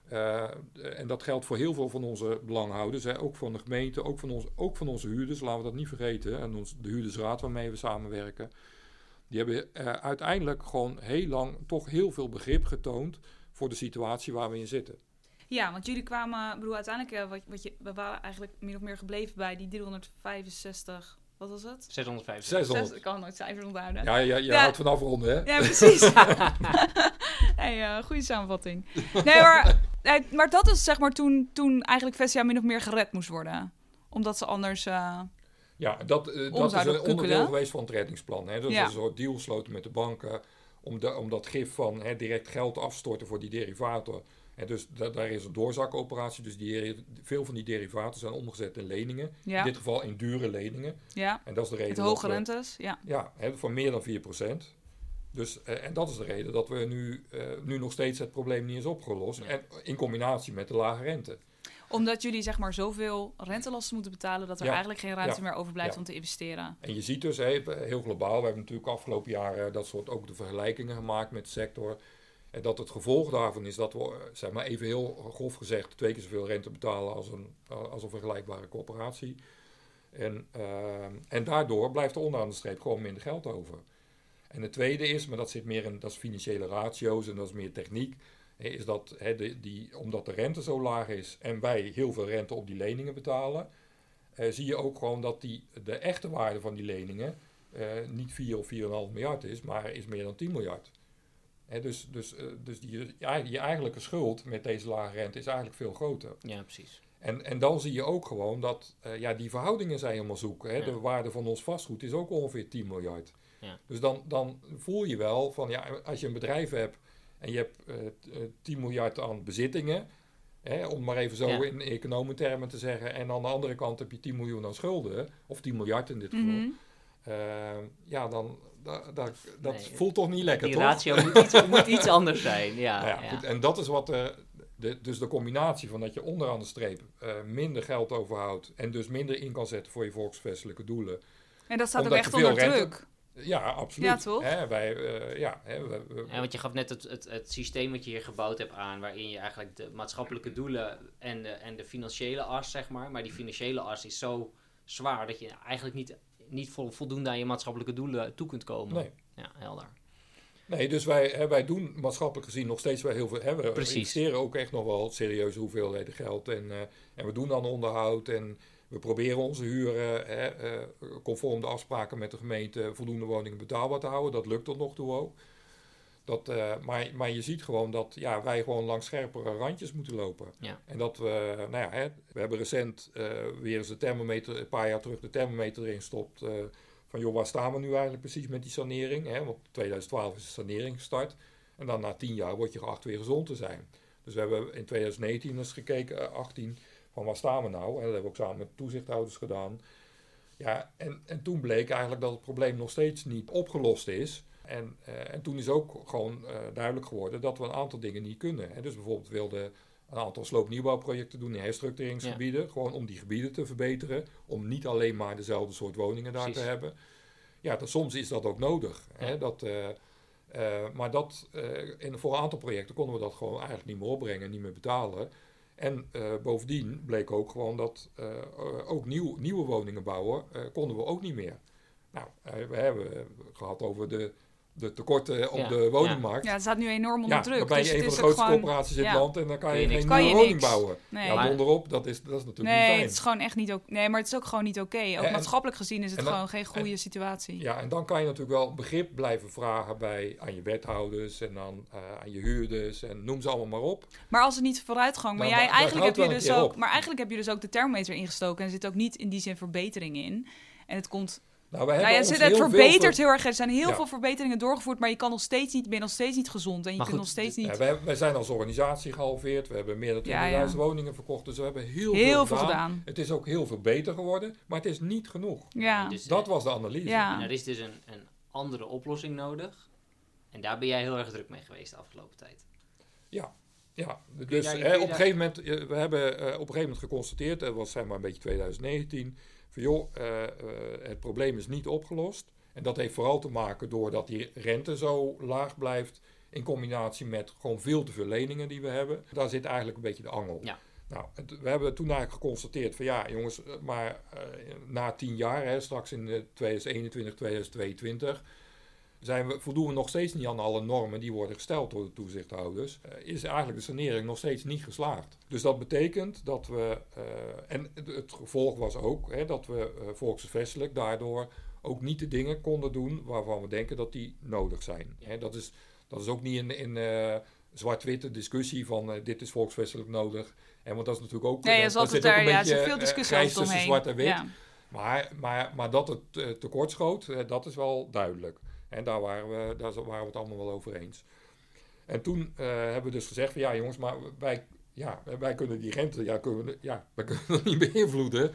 eh, en dat geldt voor heel veel van onze belanghouders, hè, ook van de gemeente, ook van, ons, ook onze huurders, laten we dat niet vergeten. En ons, de huurdersraad waarmee we samenwerken. Die hebben eh, uiteindelijk gewoon heel lang toch heel veel begrip getoond voor de situatie waar we in zitten. Ja, want jullie kwamen, ik bedoel, uiteindelijk, eh, wat, wat je, we waren eigenlijk min of meer gebleven bij die 365, wat was het? 650. 600. Zes- ik kan nooit cijfers onthouden. Ja, je, je Ja. houdt van afronden, hè? Ja, precies. hey, eh, goede samenvatting. Nee, maar, nee, maar dat is zeg maar toen, toen eigenlijk Vestia min of meer gered moest worden. Omdat ze anders... eh, Ja, dat, dat is een onderdeel kukkelen. geweest van het reddingsplan. Hè? Dat is Ja. een soort deal gesloten met de banken om, de, om dat gif van hè, direct geld af te storten voor die derivaten. En dus da- daar is een doorzakoperatie. Dus die, veel van die derivaten zijn omgezet in leningen. In dit geval in dure leningen. ja, En dat is de reden met hoge we- rentes. Ja. Ja, van meer dan 4%. Dus, eh, en dat is de reden dat we nu, eh, nu nog steeds het probleem niet is opgelost. En in combinatie met de lage rente. Omdat jullie zeg maar zoveel rentelasten moeten betalen... dat er Ja. eigenlijk geen ruimte Ja. meer overblijft Ja. om te investeren. En je ziet dus hè, heel globaal, we hebben natuurlijk afgelopen jaren dat soort ook de vergelijkingen gemaakt met de sector. En dat het gevolg daarvan is dat we, eh, zeg maar even heel grof gezegd, twee keer zoveel rente betalen als een, als een vergelijkbare corporatie. En, eh, en daardoor blijft er onderaan de streep gewoon minder geld over. En het tweede is, maar dat zit meer in, dat is financiële ratio's en dat is meer techniek, is dat die, omdat de rente zo laag is en wij heel veel rente op die leningen betalen, eh, zie je ook gewoon dat die, de echte waarde van die leningen niet 4 of 4,5 miljard is, maar is meer dan 10 miljard. Hè, dus dus, eh, dus die, ja, je eigenlijke schuld met deze lage rente is eigenlijk veel groter. Ja, precies. En, en dan zie je ook gewoon dat eh, ja, die verhoudingen zijn helemaal zoek. Hè? Ja. De waarde van ons vastgoed is ook ongeveer 10 miljard. Ja. Dus dan, dan voel je wel van ja, als je een bedrijf hebt en je hebt eh, t- eh, 10 miljard aan bezittingen, hè, om maar even zo Ja. in economentermen te zeggen, en aan de andere kant heb je 10 miljoen aan schulden, of 10 miljard in dit geval, Mhm. ja, dan da, da- dat Nee, voelt toch niet lekker, Die toch? ratio moet iets, moet iets anders zijn. Ja, Nou ja, ja. Goed, en dat is wat eh, de, dus de combinatie van dat je onderaan de streep eh, minder geld overhoudt en dus minder in kan zetten voor je volksvestelijke doelen. En dat staat ook echt onder rente- druk. Ja, absoluut. Ja, toch? Hè, wij, eh, ja, hè, we- we- Ja, want je gaf net het, het, het systeem wat je hier gebouwd hebt aan, waarin je eigenlijk de maatschappelijke doelen en de, en de financiële as, zeg maar, maar die financiële as is zo zwaar dat je eigenlijk niet, niet vol, voldoende aan je maatschappelijke doelen toe kunt komen. nee. Ja, helder. nee, dus wij, hè, wij doen maatschappelijk gezien nog steeds wel heel veel. Hè, we Precies. investeren ook echt nog wel serieuze hoeveelheden geld. En, eh, en we doen dan onderhoud en we proberen onze huren hè, eh, conform de afspraken met de gemeente voldoende woningen betaalbaar te houden. Dat lukt tot nog toe ook. Dat, eh, maar, maar je ziet gewoon dat ja, wij gewoon langs scherpere randjes moeten lopen. Ja. En dat we, nou ja, hè, we hebben recent eh, weer eens de thermometer, een paar jaar terug de thermometer erin gestopt. eh, van joh, waar staan we nu eigenlijk precies met die sanering? Hè? Want 2012 is de sanering gestart. En dan na tien jaar word je geacht weer gezond te zijn. Dus we hebben in 2019 eens gekeken, eh, 18, van waar staan we nou? En dat hebben we ook samen met toezichthouders gedaan. Ja, en, en toen bleek eigenlijk dat het probleem nog steeds niet opgelost is. En, eh, en toen is ook gewoon eh, duidelijk geworden dat we een aantal dingen niet kunnen. Hè. Dus bijvoorbeeld wilden een aantal sloopnieuwbouwprojecten doen in herstructureringsgebieden. Gewoon om die gebieden te verbeteren. Om niet alleen maar dezelfde soort woningen daar Precies. te hebben. Ja, dat, soms is dat ook nodig. Hè. Dat, eh, maar dat, in, voor een aantal projecten konden we dat gewoon eigenlijk niet meer opbrengen, niet meer betalen. En bovendien bleek ook gewoon dat ook nieuw, nieuwe woningen bouwen konden we ook niet meer. Nou, we hebben gehad over de, de tekorten op Ja, de woningmarkt. Ja, het staat nu enorm onder Ja, druk. dan ben je dus een van de grootste gewoon... corporaties in het ja. land en dan kan je je geen nieuwe je woning niks. bouwen. Nee, Ja, Maar- donderop, dat is, dat is natuurlijk nee niet fijn. het is gewoon echt niet ook. Nee, maar het is ook gewoon niet oké. Ook En- maatschappelijk gezien is het dan- gewoon geen goede situatie. Ja, en dan kan je natuurlijk wel begrip blijven vragen bij, aan je wethouders en dan, eh, aan je huurders en noem ze allemaal maar op. Maar als het niet vooruitgang. Maar Nou, jij eigenlijk heb je dus ook. op. Maar eigenlijk heb je dus ook de thermometer ingestoken. En er zit ook niet in die zin verbetering in. En het komt. Nou, we Nou hebben ja, ons het, verbetert ver- heel erg. Er zijn heel Ja. veel verbeteringen doorgevoerd. Maar je kan nog steeds niet, ben je nog steeds niet gezond. En je Maar kunt goed, nog steeds niet. Ja, wij, wij zijn als organisatie gehalveerd. We hebben meer dan 20.000 Ja, ja. woningen verkocht. Dus we hebben heel, heel veel veel gedaan. gedaan. Het is ook heel veel beter geworden, maar het is niet genoeg. Ja. Dus, Dat eh, was de analyse. Ja. En er is dus een, een andere oplossing nodig. En daar ben jij heel erg druk mee geweest de afgelopen tijd. Ja, dus daar- kun hè, je op een gegeven moment, eh, we hebben eh, op een gegeven moment geconstateerd, dat was zeg maar een beetje 2019, van joh, eh, eh, het probleem is niet opgelost. En dat heeft vooral te maken doordat die rente zo laag blijft, in combinatie met gewoon veel te veel leningen die we hebben. Daar zit eigenlijk een beetje de angel. Ja. Nou, we hebben toen eigenlijk geconstateerd van ja, jongens, eh, maar na tien jaar, hè, straks in eh, 2021, 2022, zijn we, voldoen we nog steeds niet aan alle normen die worden gesteld door de toezichthouders, eh, is eigenlijk de sanering nog steeds niet geslaagd. Dus dat betekent dat we, eh, en het, gevolg was ook hè, dat we eh, volksvestelijk daardoor ook niet de dingen konden doen waarvan we denken dat die nodig zijn. Hè, dat, is, dat is ook niet in, in zwart-witte discussie van dit is volksvestelijk nodig. En want dat is natuurlijk ook, Nee, daar altijd zit ook daar, een ja, beetje veel discussie grijs tussen omheen. zwart en wit. Ja. Maar, maar, maar dat het tekortschoot, dat is wel duidelijk. En daar waren, we, daar waren we het allemaal wel over eens. En toen eh, hebben we dus gezegd van ja jongens, maar wij, ja, wij kunnen die rente, ja, kunnen ja, wij kunnen dat niet beïnvloeden.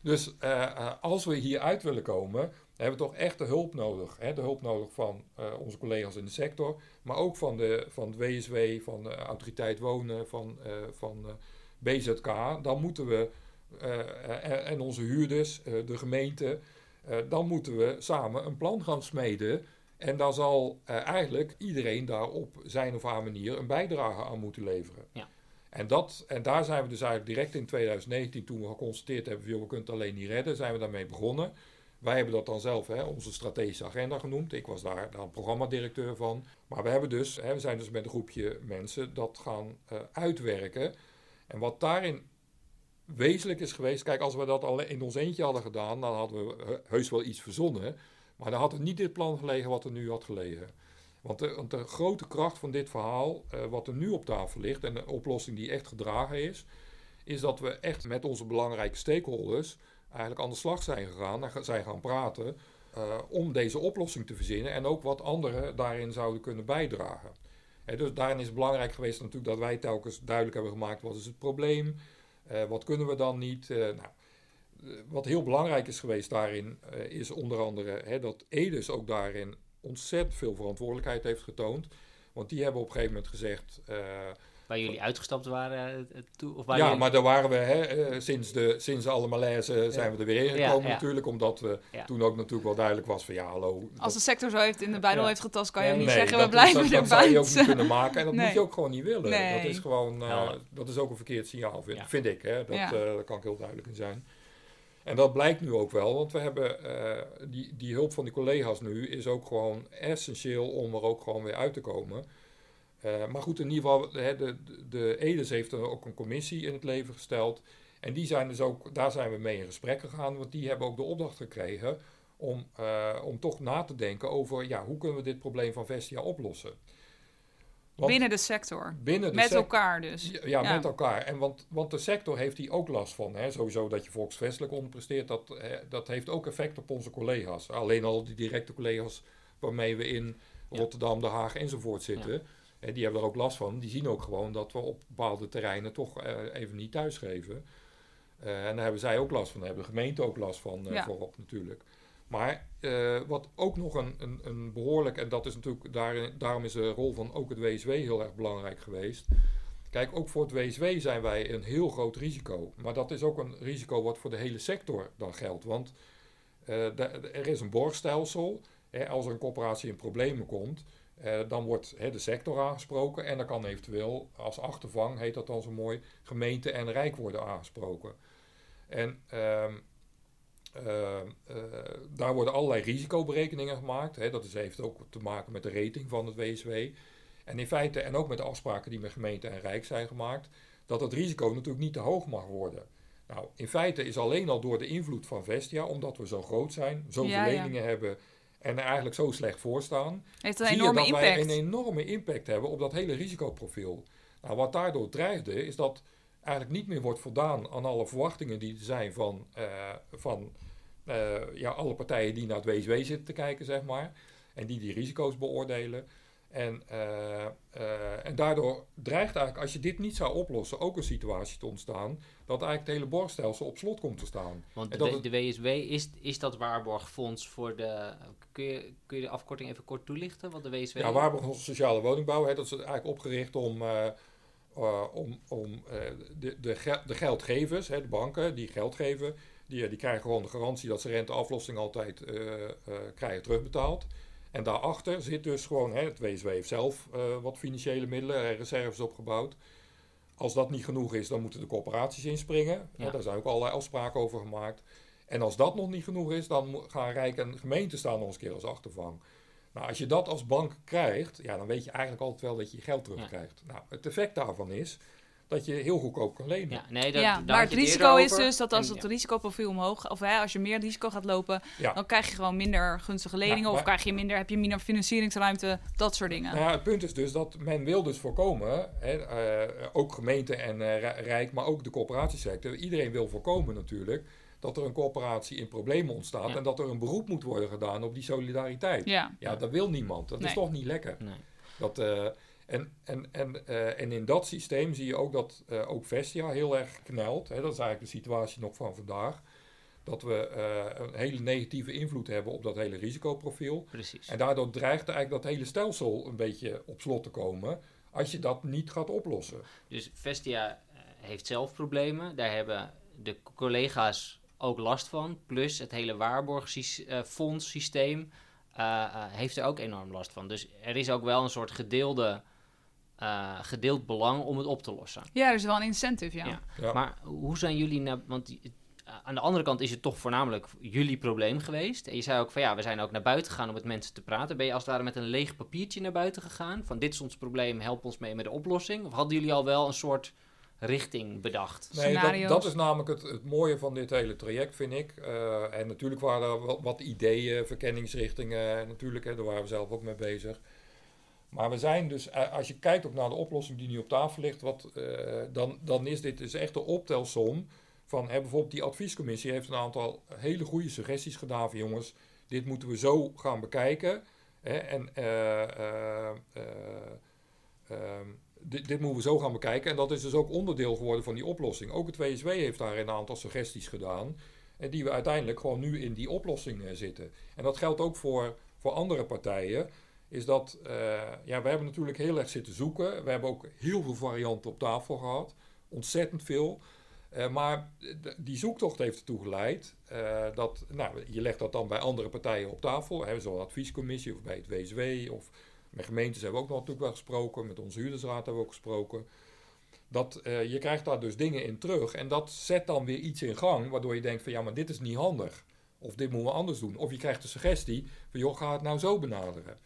Dus eh, eh, als we hier uit willen komen, hebben we toch echt de hulp nodig. Hè? De hulp nodig van onze collega's in de sector, maar ook van, de, van het WSW, van de Autoriteit Wonen, van, van BZK. Dan moeten we, en, onze huurders, de gemeente, dan moeten we samen een plan gaan smeden. En daar zal eh, eigenlijk iedereen daar op zijn of haar manier een bijdrage aan moeten leveren. Ja. En, dat, en daar zijn we dus eigenlijk direct in 2019, toen we geconstateerd hebben, we kunnen het alleen niet redden, zijn we daarmee begonnen. Wij hebben dat dan zelf hè, onze strategische agenda genoemd. Ik was daar dan programmadirecteur van. Maar we, hebben dus, hè, we zijn dus met een groepje mensen dat gaan eh, uitwerken. En wat daarin wezenlijk is geweest, kijk, als we dat al in ons eentje hadden gedaan, dan hadden we he- heus wel iets verzonnen. Maar dan had er niet dit plan gelegen wat er nu had gelegen. Want de, de grote kracht van dit verhaal, eh, wat er nu op tafel ligt, en de oplossing die echt gedragen is, is dat we echt met onze belangrijke stakeholders eigenlijk aan de slag zijn gegaan zijn gaan praten uh, om deze oplossing te verzinnen en ook wat anderen daarin zouden kunnen bijdragen. dus daarin is het belangrijk geweest natuurlijk dat wij telkens duidelijk hebben gemaakt wat is het probleem, uh, wat kunnen we dan niet. Nou, wat heel belangrijk is geweest daarin is onder andere hè, dat Edes ook daarin ontzettend veel verantwoordelijkheid heeft getoond. Want die hebben op een gegeven moment gezegd Waar jullie uitgestapt waren? Uh, of waar ja, maar daar waren we hè, uh, sinds, de, sinds alle malaise zijn we er weer ingekomen natuurlijk. Omdat we toen ook natuurlijk wel duidelijk was van ja, hallo. Als de sector zo heeft in de buidel heeft getast, kan je ook niet zeggen we blijven dat, dat, dat zou je ook niet kunnen maken. En dat moet je ook gewoon niet willen. Dat is gewoon, dat is ook een verkeerd signaal, vind, vind ik. Hè. Dat, daar kan ik heel duidelijk in zijn. En dat blijkt nu ook wel, want we hebben die, die hulp van die collega's nu is ook gewoon essentieel om er ook gewoon weer uit te komen. Uh, maar goed, in ieder geval, de, de, de EDES heeft er ook een commissie in het leven gesteld. En die zijn dus ook, daar zijn we mee in gesprek gegaan, want die hebben ook de opdracht gekregen om, uh, om toch na te denken over ja, hoe kunnen we dit probleem van Vestia oplossen. Want, binnen de sector. Binnen de met elkaar dus. Ja, ja, met elkaar. En want, want de sector heeft hier ook last van. Hè. Sowieso dat je volksvestelijk onderpresteert, dat, hè, dat heeft ook effect op onze collega's. Alleen al die directe collega's waarmee we in Rotterdam, Den Haag enzovoort zitten. En die hebben er ook last van. Die zien ook gewoon dat we op bepaalde terreinen toch uh, even niet thuisgeven. Uh, en daar hebben zij ook last van. Daar hebben de gemeente ook last van uh, voorop natuurlijk. Maar wat ook nog een, een, een, behoorlijk, en dat is natuurlijk, daar, daarom is de rol van ook het WSW heel erg belangrijk geweest. Kijk, ook voor het WSW zijn wij een heel groot risico. Maar dat is ook een risico wat voor de hele sector dan geldt. Want er is een borgstelsel. Hè, als er een corporatie in problemen komt, uh, dan wordt de sector aangesproken en dan kan eventueel als achtervang, heet dat dan zo mooi, gemeente en rijk worden aangesproken. En uh, daar worden allerlei risicoberekeningen gemaakt. Hè. Dat is, heeft ook te maken met de rating van het WSW. En in feite, en ook met de afspraken die met gemeente en rijk zijn gemaakt, dat het risico natuurlijk niet te hoog mag worden. Nou, in feite is alleen al door de invloed van Vestia, omdat we zo groot zijn, zoveel ja, leningen hebben en er eigenlijk zo slecht voor staan, Heeft een enorme dat impact. wij een enorme impact hebben op dat hele risicoprofiel. Nou, wat daardoor dreigde, is dat eigenlijk niet meer wordt voldaan aan alle verwachtingen die er zijn van, uh, van ja, alle partijen die naar het WSW zitten te kijken, zeg maar. En die die risico's beoordelen. En, uh, uh, en daardoor dreigt eigenlijk, als je dit niet zou oplossen, ook een situatie te ontstaan dat eigenlijk het hele borgstelsel op slot komt te staan. Want de, de, WSW, is, is dat waarborgfonds voor de... Kun je, kun je de afkorting even kort toelichten, wat de WSW Ja, waarborgfonds sociale woningbouw, hè, dat is eigenlijk opgericht om... Uh, om, om de, de, de geldgevers, hè, de banken die geld geven, die, die krijgen gewoon de garantie dat ze renteaflossing altijd krijgen terugbetaald. En daarachter zit dus gewoon, hè, het WSW heeft zelf wat financiële middelen, reserves opgebouwd. Als dat niet genoeg is, dan moeten de corporaties inspringen. Ja. daar zijn ook allerlei afspraken over gemaakt. En als dat nog niet genoeg is, dan gaan Rijk en gemeente staan nog eens een keer als achtervang. Nou, als je dat als bank krijgt, ja, dan weet je eigenlijk altijd wel dat je je geld terugkrijgt. Ja. Nou, het effect daarvan is dat je heel goedkoop kan lenen. Ja, nee, dat, ja maar het risico is dus dat als het risicoprofiel omhoog, of hè, als je meer risico gaat lopen, dan krijg je gewoon minder gunstige leningen, of krijg je minder, heb je minder financieringsruimte, dat soort dingen. Nou ja, het punt is dus dat men wil dus voorkomen, hè, uh, ook gemeente en uh, Rijk, maar ook de corporatiesector, iedereen wil voorkomen natuurlijk dat er een corporatie in problemen ontstaat en dat er een beroep moet worden gedaan op die solidariteit. Ja, ja dat wil niemand. Dat is toch niet lekker. Nee. Dat, uh, en, en, en, uh, en in dat systeem zie je ook dat uh, ook Vestia heel erg knelt. Hè, dat is eigenlijk de situatie nog van vandaag. Dat we uh, een hele negatieve invloed hebben op dat hele risicoprofiel. Precies. En daardoor dreigt eigenlijk dat hele stelsel een beetje op slot te komen. Als je dat niet gaat oplossen. Dus Vestia heeft zelf problemen. Daar hebben de collega's ook last van. Plus het hele waarborgfondssysteem heeft er ook enorm last van. Dus er is ook wel een soort gedeelde uh, gedeeld belang om het op te lossen. Ja, er is wel een incentive, ja. ja. Maar hoe zijn jullie... naar? want uh, aan de andere kant is het toch voornamelijk jullie probleem geweest. En je zei ook van ja, we zijn ook naar buiten gegaan om met mensen te praten. Ben je als het ware met een leeg papiertje naar buiten gegaan? Van dit is ons probleem, help ons mee met de oplossing? Of hadden jullie al wel een soort richting bedacht? Nee, dat, dat, is namelijk het, het, mooie van dit hele traject, vind ik. Uh, en natuurlijk waren er wat, wat ideeën, verkenningsrichtingen. Natuurlijk, hè, daar waren we zelf ook mee bezig. Maar we zijn dus, eh, als je kijkt ook naar de oplossing die nu op tafel ligt, wat, eh, dan, dan is dit dus echt een optelsom van hè, bijvoorbeeld die adviescommissie heeft een aantal hele goede suggesties gedaan van jongens, dit moeten we zo gaan bekijken. Hè, en eh, eh, eh, ehm, dit, dit moeten we zo gaan bekijken. En dat is dus ook onderdeel geworden van die oplossing. Ook het WSW heeft daar een aantal suggesties gedaan. En die we uiteindelijk gewoon nu in die oplossing zitten. En dat geldt ook voor, voor andere partijen. Is dat, eh, ja, we hebben natuurlijk heel erg zitten zoeken. We hebben ook heel veel varianten op tafel gehad. Ontzettend veel. Eh, maar die zoektocht heeft ertoe geleid eh, dat, nou, je legt dat dan bij andere partijen op tafel, hè, zo'n adviescommissie of bij het WSW of met gemeentes hebben we ook nog natuurlijk wel gesproken, met onze huurdersraad hebben we ook gesproken. Dat, je krijgt daar dus dingen in terug en dat zet dan weer iets in gang, waardoor je denkt van ja, maar dit is niet handig. Of dit moeten we anders doen. Of je krijgt de suggestie van joh, ga het nou zo benaderen.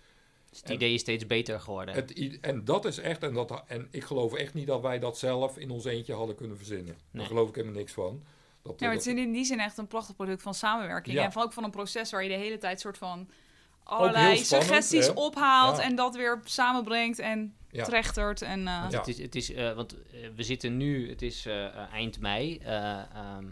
Dus het idee is steeds beter geworden. Het, en dat is echt, en, dat, en ik geloof echt niet dat wij dat zelf in ons eentje hadden kunnen verzinnen. Nee. Daar geloof ik helemaal niks van. Dat, Ja, maar dat- het is in die zin echt een prachtig product van samenwerking. Ja. En van ook van een proces waar je de hele tijd soort van allerlei spannend, suggesties hè? ophaalt Ja. en dat weer samenbrengt en Ja. trechtert. En, eh, Want Ja. het is, het is eh, want eh, we zitten nu, het is eh, eh, eind mei. eh, ehm,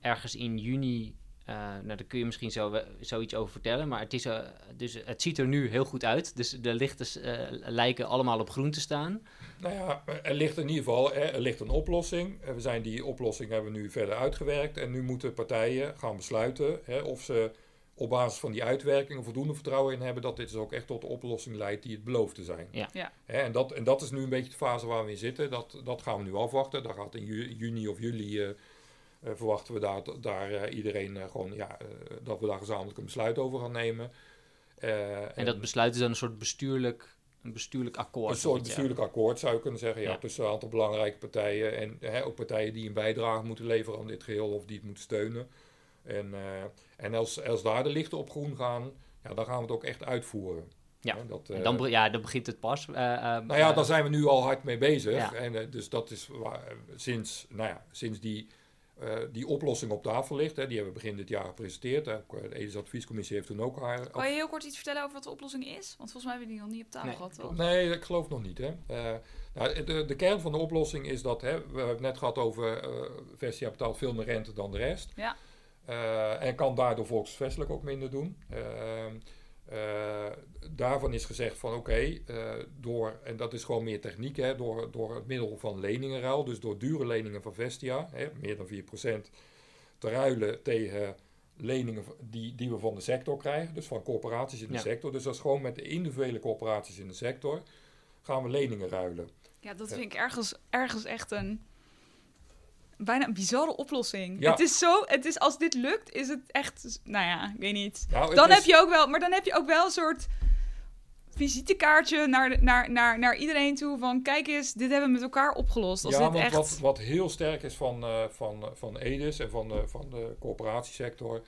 ergens in juni, eh, nou daar kun je misschien zo, zoiets over vertellen. Maar het, is, eh, dus het ziet er nu heel goed uit. Dus de lichten eh, lijken allemaal op groen te staan. Nou ja, er ligt in ieder geval hè, er ligt een oplossing. We zijn die oplossing hebben we nu verder uitgewerkt. En nu moeten partijen gaan besluiten hè, of ze op basis van die uitwerking er voldoende vertrouwen in hebben dat dit dus ook echt tot de oplossing leidt die het belooft te zijn. Ja. Ja. Hè, en, dat, en dat is nu een beetje de fase waar we in zitten. Dat, dat gaan we nu afwachten. Daar gaat in ju- juni of juli verwachten we daar, daar eh, iedereen eh, gewoon ja, eh, dat we daar gezamenlijk een besluit over gaan nemen. Eh, En dat besluit is dan een soort bestuurlijk, een bestuurlijk akkoord. een soort ja. bestuurlijk akkoord zou je kunnen zeggen. Ja, Ja. Tussen een aantal belangrijke partijen. En hè, ook partijen die een bijdrage moeten leveren aan dit geheel of die het moeten steunen. En, eh, en als, als daar de lichten op groen gaan, ja, dan gaan we het ook echt uitvoeren. Ja. Dat, En eh, dan, ja, dan begint het pas. eh, eh, nou ja, eh, daar zijn we nu al hard mee bezig. En, eh, dus dat is waar, eh, sinds, nou ja, sinds die, eh, die oplossing op tafel ligt. Hè, die hebben we begin dit jaar gepresenteerd. Hè. Ook, De Edis Adviescommissie heeft toen ook haar... Kan je heel kort iets vertellen over wat de oplossing is? Want volgens mij hebben we die nog niet op tafel Nee, gehad, toch? Nee, ik geloof nog niet. Hè. Eh, nou, de, de kern van de oplossing is dat, hè, we hebben het net gehad over, eh Vestia betaalt veel meer rente dan de rest. Ja. Eh, en kan daardoor volksvestelijk ook minder doen. Eh, daarvan is gezegd van oké, eh, door, en dat is gewoon meer techniek, hè, door, door het middel van leningenruil, dus door dure leningen van Vestia, hè, meer dan 4%, te ruilen tegen leningen die, die we van de sector krijgen, dus van corporaties in de Ja. sector. Dus dat is gewoon met de individuele corporaties in de sector gaan we leningen ruilen. Ja, dat vind ik ergens, ergens echt een bijna een bizarre oplossing. Ja. Het is zo, het is als dit lukt, is het echt, nou ja, ik weet niet. Nou, Dan is- heb je ook wel, maar dan heb je ook wel een soort visitekaartje naar, naar, naar, naar iedereen toe van kijk eens, dit hebben we met elkaar opgelost. Als ja, dit want echt... wat, wat heel sterk is van, eh, van, van Edis en van de, van de corporatiesector.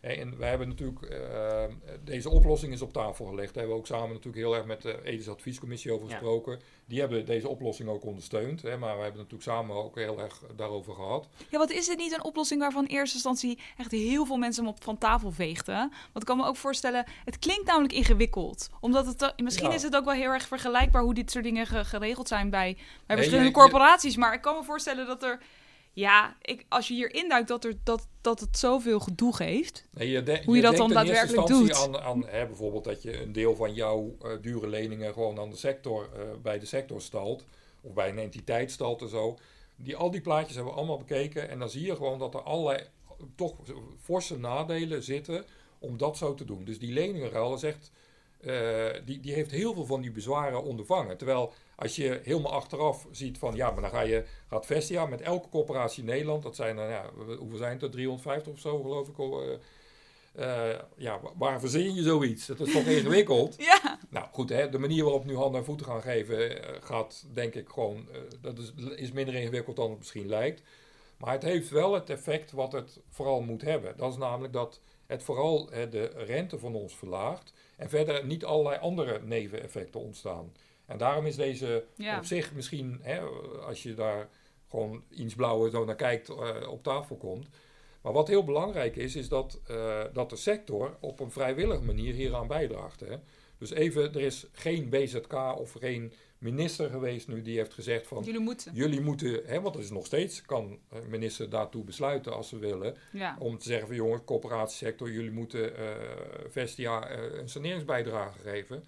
En wij hebben natuurlijk, eh, deze oplossing is op tafel gelegd. Daar hebben we ook samen natuurlijk heel erg met de Edis Adviescommissie over Ja. gesproken. Die hebben deze oplossing ook ondersteund. Hè, maar we hebben natuurlijk samen ook heel erg daarover gehad. Ja, wat is het niet een oplossing waarvan in eerste instantie echt heel veel mensen hem op van tafel veegden? Want ik kan me ook voorstellen, het klinkt namelijk ingewikkeld. Omdat het, eh, misschien Ja. is het ook wel heel erg vergelijkbaar hoe dit soort dingen ge- geregeld zijn bij, bij verschillende je- corporaties. Maar ik kan me voorstellen dat er, ja, ik, als je hier induikt dat, er, dat, dat het zoveel gedoe geeft. Nee, je de- Hoe je dat dan daadwerkelijk instantie Aan, aan hè, bijvoorbeeld dat je een deel van jouw eh, dure leningen gewoon aan de sector, eh, bij de sector stalt. Of bij een entiteit stalt en zo. Die, al die plaatjes hebben we allemaal bekeken. En dan zie je gewoon dat er allerlei toch forse nadelen zitten om dat zo te doen. Dus die leningenruil is echt, eh, die, die heeft heel veel van die bezwaren ondervangen. Terwijl als je helemaal achteraf ziet van ja, maar dan ga je, gaat Vestia met elke corporatie in Nederland, dat zijn er, ja, hoeveel zijn het er, 350 of zo geloof ik al. eh, eh, ja, wa- waar verzin je zoiets? Dat is toch ingewikkeld? Ja, Nou goed, hè, de manier waarop nu handen en voeten gaan geven, eh, gaat denk ik gewoon, dat is, is minder ingewikkeld dan het misschien lijkt. Maar het heeft wel het effect wat het vooral moet hebben. Dat is namelijk dat het vooral de rente van ons verlaagt en verder niet allerlei andere neveneffecten ontstaan. En daarom is deze Ja. op zich misschien, hè, als je daar gewoon iets blauwe zo naar kijkt, eh, op tafel komt. Maar wat heel belangrijk is, is dat, eh, dat de sector op een vrijwillige manier hieraan bijdraagt. Hè. Dus even, er is geen BZK of geen minister geweest nu die heeft gezegd van... Jullie moeten. Jullie moeten, hè, want het is nog steeds, kan een minister daartoe besluiten als ze willen... Ja. om te zeggen van jongens, coöperatiesector, jullie moeten eh, Vestia een saneringsbijdrage geven.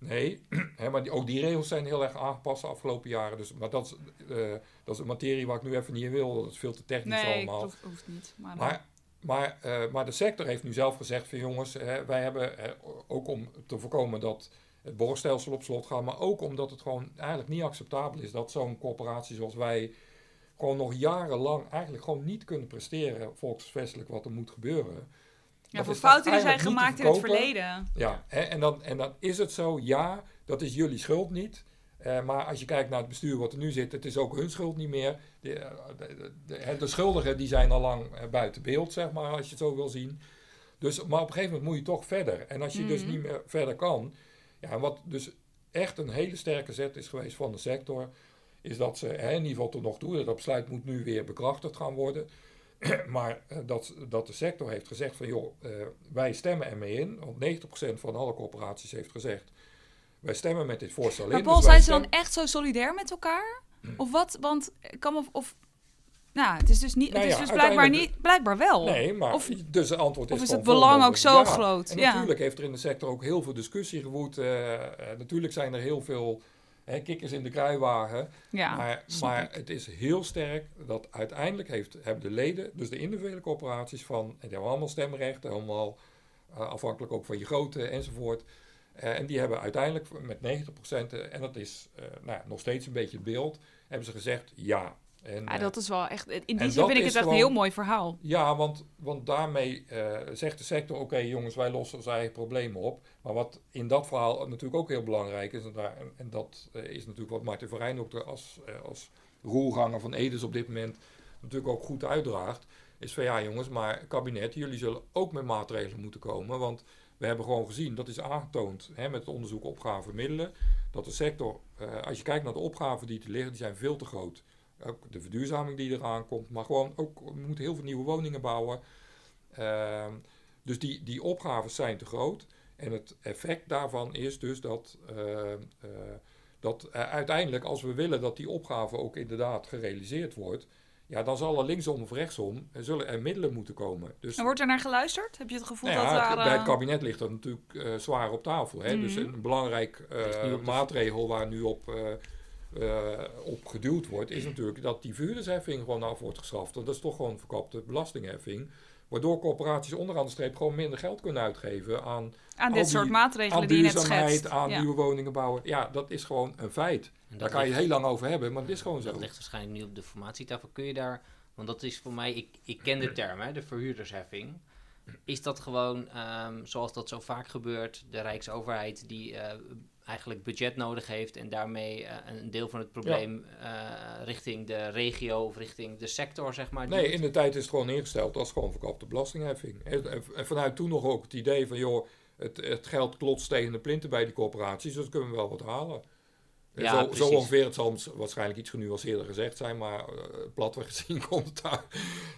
Nee, hè, maar die, ook die regels zijn heel erg aangepast de afgelopen jaren. Dus, maar dat is, eh, dat is een materie waar ik nu even niet in wil, dat is veel te technisch Nee, allemaal. dat hoeft niet. Maar, Maar, maar, eh, maar de sector heeft nu zelf gezegd van jongens, hè, wij hebben eh, ook om te voorkomen dat het borgstelsel op slot gaat, maar ook omdat het gewoon eigenlijk niet acceptabel is dat zo'n corporatie zoals wij gewoon nog jarenlang eigenlijk gewoon niet kunnen presteren volksvestelijk wat er moet gebeuren. Ja, voor fouten die zijn gemaakt in het verleden. Ja, hè, en, dan, en dan is het zo, ja, dat is jullie schuld niet. Eh, maar als je kijkt naar het bestuur wat er nu zit, het is ook hun schuld niet meer. De, eh, de, de, de schuldigen die zijn al lang eh, buiten beeld, zeg maar, als je het zo wil zien. Dus, maar op een gegeven moment moet je toch verder. En als je dus Mhm. niet meer verder kan, ja, wat dus echt een hele sterke zet is geweest van de sector, is dat ze, hè, in ieder geval tot nog toe, dat besluit moet nu weer bekrachtigd gaan worden. maar eh, dat, dat de sector heeft gezegd van joh, eh, wij stemmen ermee in. Want 90% van alle corporaties heeft gezegd, wij stemmen met dit voorstel Maar in. Paul, dus wij zijn ze dan echt zo solidair met elkaar? Of wat? Want ik kan. Of, nou, het is dus, niet, Nou het is ja, dus blijkbaar, niet, blijkbaar wel. Nee, maar Of- dus het antwoord is of is het belang ook zo ja. groot? En Ja. natuurlijk heeft er in de sector ook heel veel discussie gewoed. eh, eh, natuurlijk zijn er heel veel hè, kikkers in de kruiwagen. Ja, maar het is heel sterk dat uiteindelijk heeft, hebben de leden, dus de individuele corporaties van, en die hebben allemaal stemrecht, allemaal eh, afhankelijk ook van je grootte enzovoort. Eh, en die hebben uiteindelijk met 90%, eh, en dat is nou, ja, nog steeds een beetje het beeld, hebben ze gezegd ja. En, Ja, eh, dat is wel echt... In die zin vind ik het echt een heel mooi verhaal. ja, want, want daarmee eh, zegt de sector: oké, jongens, wij lossen onze eigen problemen op. Maar wat in dat verhaal natuurlijk ook heel belangrijk is, en, daar, en, dat eh, is natuurlijk wat Martin Verijn ook de- als, eh, als roerganger van Edes op dit moment natuurlijk ook goed uitdraagt. Is van ja, jongens, maar kabinet, jullie zullen ook met maatregelen moeten komen. Want we hebben gewoon gezien, dat is aangetoond hè, met het onderzoek opgave middelen, dat de sector, eh, als je kijkt naar de opgaven die te liggen, die zijn veel te groot. Ook de verduurzaming die eraan komt, maar gewoon ook, we moeten heel veel nieuwe woningen bouwen. Ehm, dus die, die opgaven zijn te groot. En het effect daarvan is dus dat, eh, eh, dat eh, uiteindelijk, als we willen dat die opgave ook inderdaad gerealiseerd wordt, ja, dan zal er linksom of rechtsom er zullen er middelen moeten komen. Dus En wordt er naar geluisterd? Heb je het gevoel nou dat daar... het- bij het eh, kabinet ligt dat natuurlijk eh, zwaar op tafel. Hè? Dus Mhm. een belangrijk eh, maatregel waar nu op, eh, eh, op geduwd wordt, is natuurlijk dat die vuurdersheffing gewoon af wordt geschaft. Want dat is toch gewoon verkapte belastingheffing. Waardoor corporaties onderaan de streep gewoon minder geld kunnen uitgeven aan, aan dit die- soort maatregelen aan die je net duurzaamheid, schetst. aan Ja. nieuwe woningen bouwen. Ja, dat is gewoon een feit. Daar kan je heel lang over hebben, maar het is gewoon zo. Dat ligt waarschijnlijk nu op de formatietafel. Kun je daar, want dat is voor mij, ik, ik ken de term, hè, de verhuurdersheffing. Is dat gewoon, ehm, zoals dat zo vaak gebeurt, de Rijksoverheid die eh, eigenlijk budget nodig heeft en daarmee eh, een deel van het probleem eh, richting de regio of richting de sector, zeg maar. Nee, in de tijd is het gewoon ingesteld als gewoon verkapte belastingheffing. En, en- en vanuit toen nog ook het idee van, joh, het, het geld klotst tegen de plinten bij die corporaties, dus kunnen we wel wat halen. Ja, zo, ongeveer, het zal waarschijnlijk iets genuanceerder gezegd zijn, maar uh, platweg gezien komt het daar,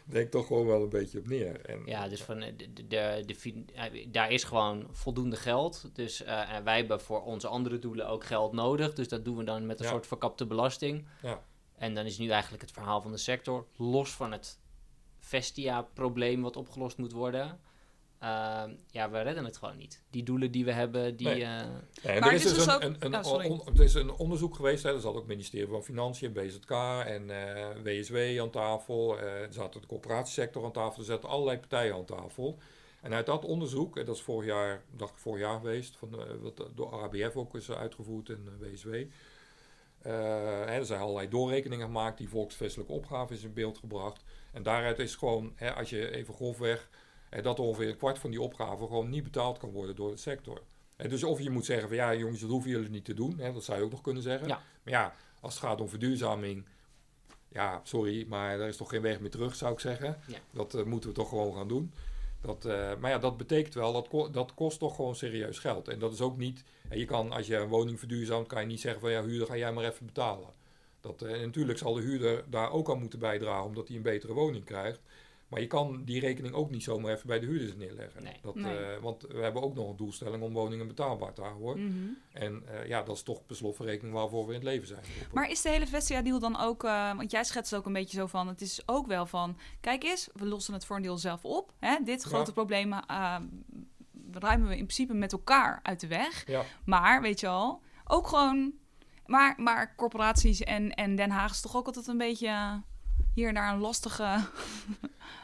denk ik, toch gewoon wel een beetje op neer. En, Ja, dus van, eh, de, de, de, de eh, daar is gewoon voldoende geld. Dus eh, en wij hebben voor onze andere doelen ook geld nodig. Dus dat doen we dan met een Ja. soort verkapte belasting. Ja. En dan is nu eigenlijk het verhaal van de sector, los van het Vestia-probleem wat opgelost moet worden. Ehm, ja, we redden het gewoon niet. Die doelen die we hebben, die... Nee. eh, Maar er het is dus dus een, ook- een, een, Ja, sorry. on- er is een onderzoek geweest, hè, er zat ook het ministerie van Financiën, BZK en eh, WSW aan tafel. eh, er zat de coöperatiesector aan tafel, er zaten allerlei partijen aan tafel. En uit dat onderzoek, en dat is vorig jaar, dacht ik vorig jaar geweest, van, eh, wat door RABF ook is uitgevoerd en eh, WSW. Eh, hè, er zijn allerlei doorrekeningen gemaakt, die volksvestelijke opgave is in beeld gebracht. En daaruit is gewoon, hè, als je even grofweg, hè, dat ongeveer een kwart van die opgave gewoon niet betaald kan worden door de sector. Hè, dus of je moet zeggen van ja jongens, dat hoeven jullie niet te doen. Hè, dat zou je ook nog kunnen zeggen. Ja. Maar ja, als het gaat om verduurzaming, ja sorry, maar er is toch geen weg meer terug zou ik zeggen. Ja. Dat eh, moeten we toch gewoon gaan doen. Dat, eh, maar ja, dat betekent wel, dat, ko- dat kost toch gewoon serieus geld. En dat is ook niet, hè, je kan als je een woning verduurzaamt, kan je niet zeggen van ja huurder ga jij maar even betalen. Dat, eh, en natuurlijk zal de huurder daar ook aan moeten bijdragen omdat hij een betere woning krijgt. Maar je kan die rekening ook niet zomaar even bij de huurders neerleggen. Nee. Dat, Nee. eh, want we hebben ook nog een doelstelling om woningen betaalbaar te houden. Mhm. En eh, ja, dat is toch per slot van rekening waarvoor we in het leven zijn. geroepen. Maar is de hele Vestia-deal dan ook... eh, want jij schetst ook een beetje zo van... Het is ook wel van... Kijk eens, we lossen het voor een deel zelf op. Hè? Dit grote Ja. probleem ruimen we in principe met elkaar uit de weg. Ja, Maar, weet je al, ook gewoon... Maar, maar corporaties en, en Den Haag is toch ook altijd een beetje... hier en daar een lastige...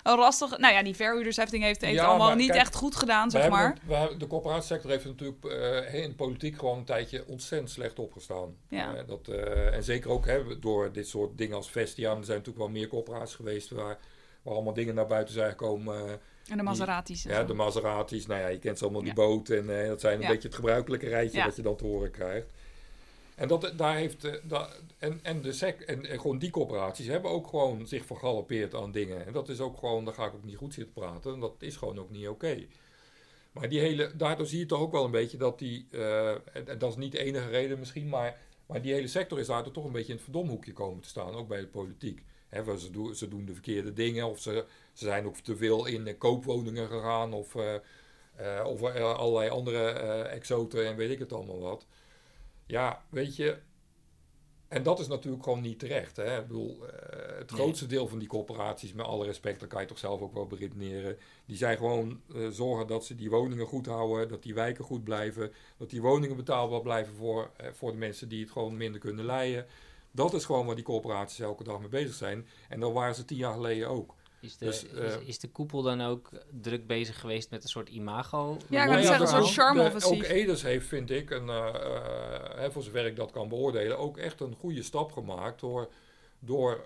een lastige... Nou ja, die verhuurdersheffing heeft, heeft Ja, allemaal maar niet kijk, echt goed gedaan, zeg hebben maar. het- we hebben- de corporatiesector heeft natuurlijk eh, in de politiek gewoon een tijdje ontzettend slecht opgestaan. Ja. Eh, dat, eh, en zeker ook hè, door dit soort dingen als Vestia. Er zijn natuurlijk wel meer corporaties geweest waar, waar allemaal dingen naar buiten zijn gekomen. En de Maseratis. Ja, de Maseratis, nou ja, je kent ze allemaal, die Ja. boot. En dat zijn een Ja. beetje het gebruikelijke rijtje Ja. dat je dan te horen krijgt. En, dat, daar heeft, eh, en, en, de sec, en, en gewoon die corporaties hebben ook gewoon zich vergalopeerd aan dingen. En dat is ook gewoon, daar ga ik ook niet goed zitten praten. En dat is gewoon ook niet oké. Maar die hele, daardoor zie je toch ook wel een beetje dat die, eh, en, dat is niet de enige reden misschien, maar, maar die hele sector is daardoor toch een beetje in het verdomhoekje komen te staan, ook bij de politiek. Waar ze, doen, ze doen de verkeerde dingen of ze, ze zijn ook te veel in koopwoningen gegaan of, eh, of allerlei andere exoten en weet ik het allemaal wat. Ja, weet je, en dat is natuurlijk gewoon niet terecht. Hè? Ik bedoel, eh, het Nee. grootste deel van die corporaties, met alle respect, dat kan je toch zelf ook wel beredeneren. Die zijn gewoon eh, zorgen dat ze die woningen goed houden, dat die wijken goed blijven, dat die woningen betaalbaar blijven voor, eh, voor de mensen die het gewoon minder kunnen leiden. Dat is gewoon waar die corporaties elke dag mee bezig zijn. En dat waren ze tien jaar geleden ook. Is de, Dus, is, eh, is de koepel dan ook druk bezig geweest met een soort imago? Ja, ik zeggen, een soort de- Ook Eders heeft, vind ik, een, eh, eh, voor zover ik dat kan beoordelen, ook echt een goede stap gemaakt door, door,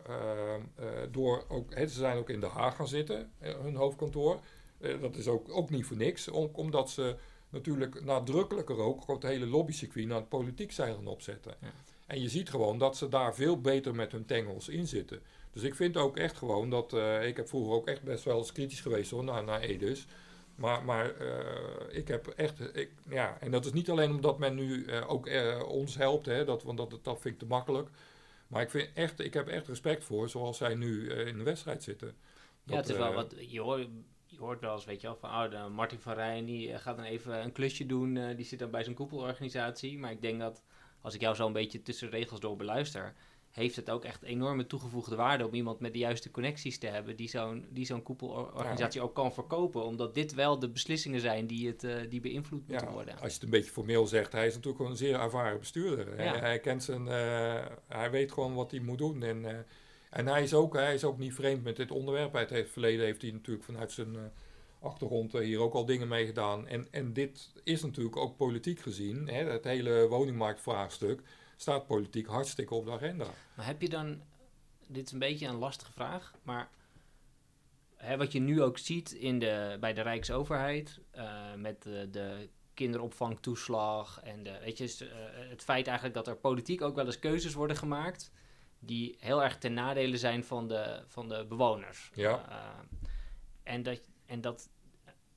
door ook, hè, ze zijn ook in Den Haag gaan zitten, hun hoofdkantoor. Eh, dat is ook, ook niet voor niks, om- omdat ze natuurlijk nadrukkelijker ook het hele lobbycircuit naar de politiek zijn gaan opzetten. Ja. En je ziet gewoon dat ze daar veel beter met hun tengels in zitten. Dus ik vind ook echt gewoon dat, eh, ik heb vroeger ook echt best wel eens kritisch geweest hoor, naar, naar Edus. Maar, maar eh, ik heb echt, ik, ja, en dat is niet alleen omdat men nu eh, ook ons helpt, hè, dat, want dat, dat vind ik te makkelijk. Maar ik, vind echt, ik heb echt respect voor zoals zij nu in de wedstrijd zitten. Ja, het is wel wat. Je hoort, je hoort wel eens, weet je wel, van oh, de Martin van Rijn die gaat dan even een klusje doen. die zit dan bij zijn koepelorganisatie. Maar ik denk dat als ik jou zo een beetje tussen de regels door beluister, heeft het ook echt enorme toegevoegde waarde om iemand met de juiste connecties te hebben die zo'n die zo'n koepelorganisatie ook kan verkopen. Omdat dit wel de beslissingen zijn die, het, eh, die beïnvloed moeten Ja, worden. als je het een beetje formeel zegt, hij is natuurlijk gewoon een zeer ervaren bestuurder. Hij, Ja. hij kent zijn, eh, hij weet gewoon wat hij moet doen. En, eh, en hij, is ook, hij is ook niet vreemd met dit onderwerp. Uit het verleden heeft hij natuurlijk vanuit zijn achtergrond hier ook al dingen mee gedaan. En, en dit is natuurlijk ook politiek gezien, hè, het hele woningmarktvraagstuk, staat politiek hartstikke op de agenda. Maar heb je dan, dit is een beetje een lastige vraag, maar hè, wat je nu ook ziet in de, bij de Rijksoverheid, eh, met de, de kinderopvangtoeslag en de, weet je, eh, het feit eigenlijk dat er politiek ook wel eens keuzes worden gemaakt die heel erg ten nadele zijn van de, van de bewoners. Ja. Eh, en, dat, en dat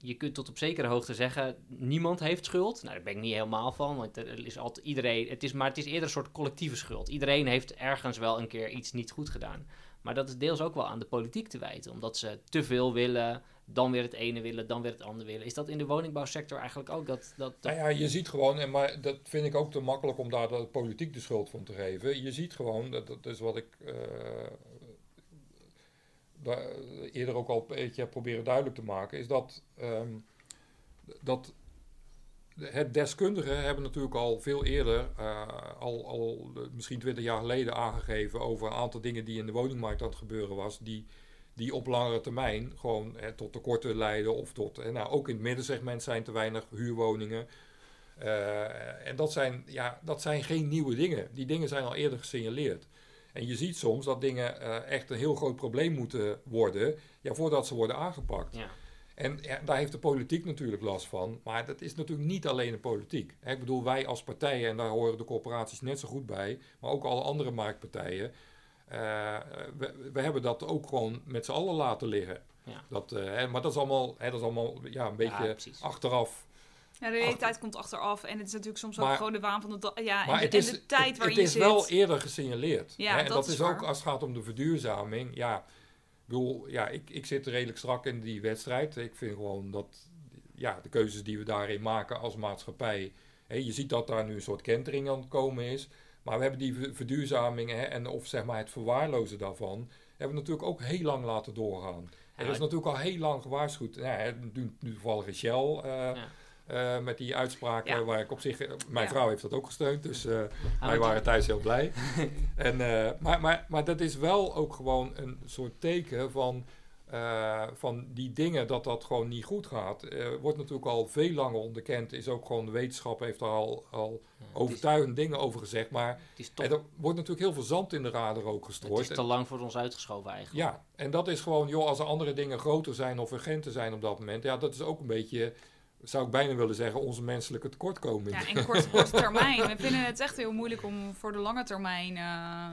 je kunt tot op zekere hoogte zeggen, niemand heeft schuld. Nou, daar ben ik niet helemaal van, want er is altijd iedereen, het is, maar het is eerder een soort collectieve schuld. Iedereen heeft ergens wel een keer iets niet goed gedaan. Maar dat is deels ook wel aan de politiek te wijten, omdat ze te veel willen, dan weer het ene willen, dan weer het andere willen. Is dat in de woningbouwsector eigenlijk ook dat... dat, Nou ja, je ziet gewoon, en maar dat vind ik ook te makkelijk om daar de politiek de schuld van te geven. Je ziet gewoon, dat, dat is wat ik eh, eerder ook al een heb proberen duidelijk te maken, is dat, ehm, dat het deskundigen hebben natuurlijk al veel eerder, eh, al, al eh, misschien twintig jaar geleden aangegeven over een aantal dingen die in de woningmarkt aan het gebeuren was, die, die op langere termijn gewoon eh, tot tekorten leiden of tot, eh, nou ook in het middensegment zijn te weinig huurwoningen. Eh, en dat zijn, ja, dat zijn geen nieuwe dingen. Die dingen zijn al eerder gesignaleerd. En je ziet soms dat dingen eh, echt een heel groot probleem moeten worden, ja, voordat ze worden aangepakt. ja. En ja, daar heeft de politiek natuurlijk last van. Maar dat is natuurlijk niet alleen de politiek. Hè, Ik bedoel, wij als partijen, en daar horen de corporaties net zo goed bij, maar ook alle andere marktpartijen. eh, we, we hebben dat ook gewoon met z'n allen laten liggen. Ja. Dat, eh, hè, maar dat is allemaal, hè, dat is allemaal ja, een beetje achteraf. Ja, de realiteit komt achteraf. En het is natuurlijk soms Maar- ook gewoon de waan van de dag. Ja, Maar en, het en is, de tijd het, waarin het je is zit. wel eerder gesignaleerd. Ja, hè, en dat dat is is waar. ook als het gaat om de verduurzaming. Ja, bedoel, ja, ik, ik zit redelijk strak in die wedstrijd. Ik vind gewoon dat ja, de keuzes die we daarin maken als maatschappij. Hè, je ziet dat daar nu een soort kentering aan het komen is. Maar we hebben die verduurzaming hè, en of zeg maar het verwaarlozen daarvan, hebben we natuurlijk ook heel lang laten doorgaan. Er is natuurlijk al heel lang gewaarschuwd. Ja, nu, nu toevallig Shell. Uh, uh, met die uitspraken waar ik op zich... Mijn vrouw heeft dat ook gesteund, dus uh, wij waren thuis heel blij. en, maar, maar, maar dat is wel ook gewoon een soort teken van van die dingen dat dat gewoon niet goed gaat, wordt natuurlijk al veel langer onderkend. Is ook gewoon de wetenschap heeft er al, al ja, overtuigende dingen over gezegd. Maar er wordt natuurlijk heel veel zand in de radar ook gestrooid. Het is te lang voor ons uitgeschoven eigenlijk. Ja, en dat is gewoon, joh, als er andere dingen groter zijn of urgenter zijn op dat moment, ja, dat is ook een beetje zou ik bijna willen zeggen, onze menselijke tekortkoming. Ja, in korte, korte termijn. We vinden het echt heel moeilijk om voor de lange termijn uh,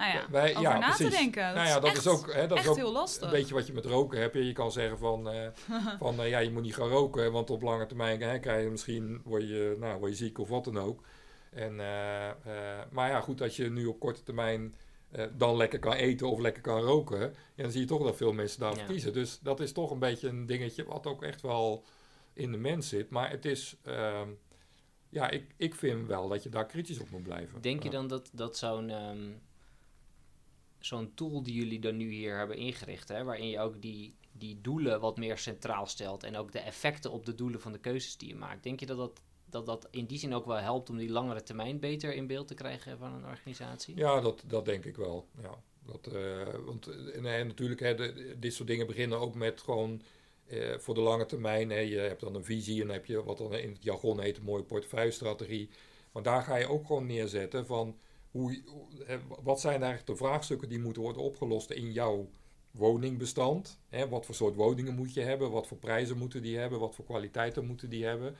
nou ja, Wij, over ja, na precies. te denken. Dat nou ja, dat is, ook, hè, dat is ook heel lastig. Een beetje wat je met roken hebt. Je kan zeggen van, uh, van uh, ja, je moet niet gaan roken, want op lange termijn hè, krijg je misschien, word je, nou, word je ziek of wat dan ook. En, uh, maar ja, goed, als je nu op korte termijn dan lekker kan eten of lekker kan roken, ja, dan zie je toch dat veel mensen daarvoor ja. kiezen. Dus dat is toch een beetje een dingetje wat ook echt wel in de mens zit. Maar het is, ehm, ja, ik, ik vind wel dat je daar kritisch op moet blijven. Denk je dan dat, dat zo'n... Um zo'n tool die jullie dan nu hier hebben ingericht, hè, waarin je ook die, die doelen wat meer centraal stelt en ook de effecten op de doelen van de keuzes die je maakt. Denk je dat dat, dat, dat in die zin ook wel helpt om die langere termijn beter in beeld te krijgen van een organisatie? Ja, dat, dat denk ik wel. Ja. Dat, uh, want nee, natuurlijk, hè, dit soort dingen beginnen ook met gewoon uh, voor de lange termijn. Hè, je hebt dan een visie en heb je wat dan in het jargon heet een mooie portefeuille-strategie. Maar daar ga je ook gewoon neerzetten van hoe, wat zijn eigenlijk de vraagstukken die moeten worden opgelost in jouw woningbestand? Hè? Wat voor soort woningen moet je hebben? Wat voor prijzen moeten die hebben? Wat voor kwaliteiten moeten die hebben?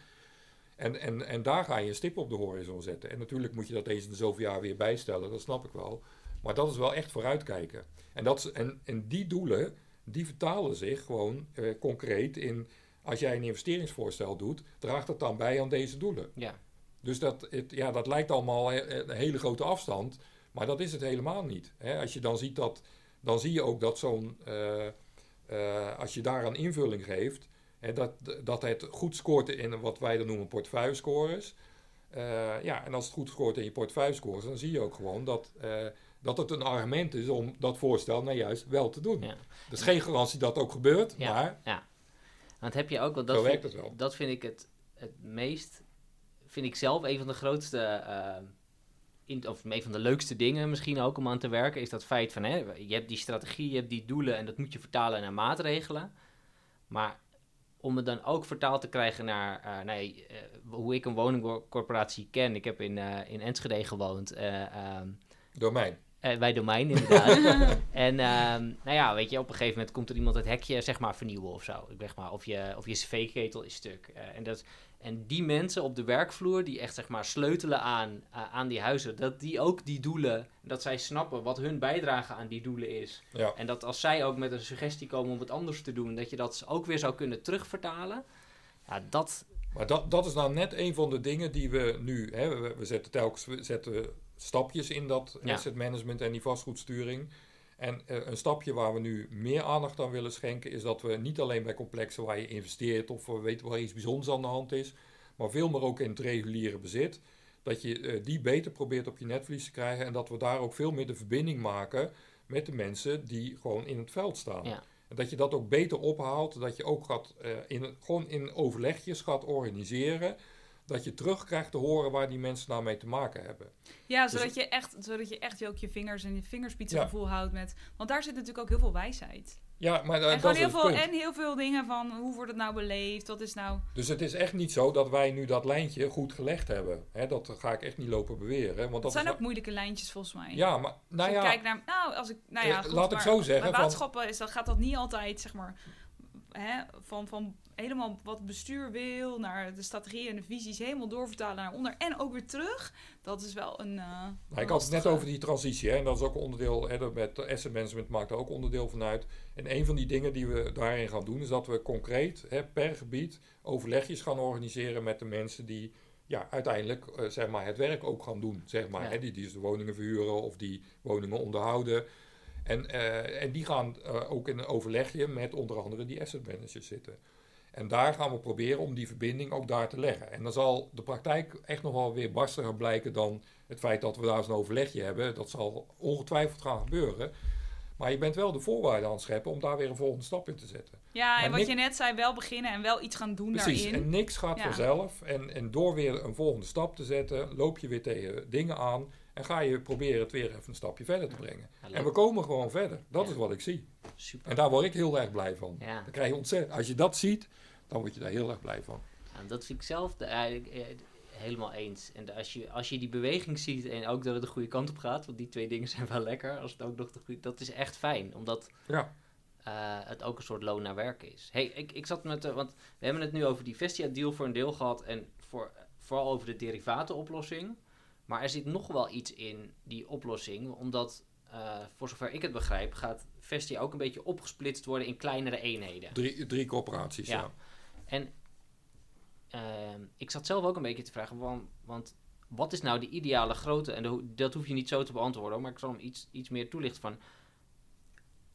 En, en, en daar ga je een stip op de horizon zetten. En natuurlijk moet je dat eens in zoveel jaar weer bijstellen, dat snap ik wel. Maar dat is wel echt vooruitkijken. En, dat en die doelen, die vertalen zich gewoon eh, concreet in... als jij een investeringsvoorstel doet, draagt dat dan bij aan deze doelen. Ja. Dus dat, het, ja, dat lijkt allemaal een hele grote afstand, maar dat is het helemaal niet. Hè? Als je dan ziet dat, dan zie je ook dat zo'n, uh, uh, als je daar een invulling geeft, hè, dat, dat het goed scoort in wat wij dan noemen portefeuillescores. Ja, en als het goed scoort in je portefeuillescores, dan zie je ook gewoon dat, dat het een argument is om dat voorstel nou juist wel te doen. Ja. Dat is geen garantie dat ook gebeurt, ja, maar... Ja, want heb je ook... wel dat zo werkt het wel. Dat vind ik het, het meest vind ik zelf een van de grootste, uh, in, of een van de leukste dingen misschien ook om aan te werken, is dat feit van, hè, je hebt die strategie, je hebt die doelen en dat moet je vertalen naar maatregelen. Maar om het dan ook vertaald te krijgen naar uh, nee, uh, hoe ik een woningcorporatie ken. Ik heb in, uh, in Enschede gewoond. Um, Domein. bij Domein, inderdaad. en ehm, nou ja, weet je, op een gegeven moment komt er iemand het hekje, zeg maar, vernieuwen of zo. Ik zeg maar, of je, of je cv-ketel is stuk. en dat en die mensen op de werkvloer, die echt zeg maar sleutelen aan, uh, aan die huizen, dat die ook die doelen, dat zij snappen wat hun bijdrage aan die doelen is. Ja. En dat als zij ook met een suggestie komen om het anders te doen, dat je dat ook weer zou kunnen terugvertalen. Ja, dat... Maar dat, dat is nou net een van de dingen die we nu, hè, we, we zetten telkens we zetten stapjes in dat ja. asset management en die vastgoedsturing. En uh, een stapje waar we nu meer aandacht aan willen schenken, is dat we niet alleen bij complexen waar je investeert of we weten waar iets bijzonders aan de hand is, maar veel meer ook in het reguliere bezit. Dat je uh, die beter probeert op je netvlies te krijgen en dat we daar ook veel meer de verbinding maken met de mensen die gewoon in het veld staan. Ja. En dat je dat ook beter ophaalt, dat je ook gaat, uh, in, gewoon in overlegjes gaat organiseren dat je terug krijgt te horen waar die mensen nou mee te maken hebben. Ja, dus zodat, je, echt, zodat je echt ook je vingers en je vingerspitsengevoel ja. houdt met... Want daar zit natuurlijk ook heel veel wijsheid. Ja, maar uh, en, dat heel veel, en heel veel dingen van hoe wordt het nou beleefd, wat is nou... Dus het is echt niet zo dat wij nu dat lijntje goed gelegd hebben. Hè, dat ga ik echt niet lopen beweren. Want dat zijn ook moeilijke lijntjes volgens mij. Ja, maar nou ja... Kijk naar, nou, als ik, nou ja, eh, goed, laat ik zo zeggen. Bij waterschappen is, dat, gaat dat niet altijd, zeg maar, hè, van, van helemaal wat het bestuur wil, naar de strategie en de visies helemaal doorvertalen naar onder en ook weer terug. Dat is wel een. Uh, nou, ik had het net over die transitie, hè, en dat is ook een onderdeel. Hè, met asset management maakt daar ook onderdeel van uit. En een van die dingen die we daarin gaan doen, is dat we concreet hè, per gebied overlegjes gaan organiseren met de mensen die ja, uiteindelijk uh, zeg maar, het werk ook gaan doen. Zeg maar, Ja. hè, die, die dus de woningen verhuren of die woningen onderhouden. En, eh, en die gaan eh, ook in een overlegje met onder andere die asset managers zitten. En daar gaan we proberen om die verbinding ook daar te leggen. En dan zal de praktijk echt nog wel weer barstiger blijken dan het feit dat we daar zo'n overlegje hebben. Dat zal ongetwijfeld gaan gebeuren. Maar je bent wel de voorwaarden aan het scheppen om daar weer een volgende stap in te zetten. Ja, en Maar wat je net zei, wel beginnen en wel iets gaan doen Precies, daarin. en niks gaat Ja. vanzelf. En, en door weer een volgende stap te zetten, loop je weer tegen dingen aan. En ga je proberen het weer even een stapje verder te brengen. Ja, En we komen gewoon verder. Dat Ja. is wat ik zie. Super. En daar word ik heel erg blij van. Ja. Dan krijg je ontzettend, als je dat ziet, dan word je daar heel erg blij van. Dat vind ik zelf de- eigenlijk eh, helemaal eens. En de- als, je, als je die beweging ziet en ook dat het de goede kant op gaat, want die twee dingen zijn wel lekker, als het ook nog de goede, dat is echt fijn, omdat Ja, eh, het ook een soort loon naar werk is. Hey, ik, ik zat met, eh, want we hebben het nu over die Vestia deal voor een deel gehad en voor, vooral over de derivatenoplossing. Maar er zit nog wel iets in die oplossing, omdat voor zover ik het begrijp, gaat Vestia ook een beetje opgesplitst worden in kleinere eenheden. drie, drie corporaties. Ja. Ja. En ehm, ik zat zelf ook een beetje te vragen, want, want wat is nou de ideale grootte? En de- dat hoef je niet zo te beantwoorden, maar ik zal hem iets, iets meer toelichten van.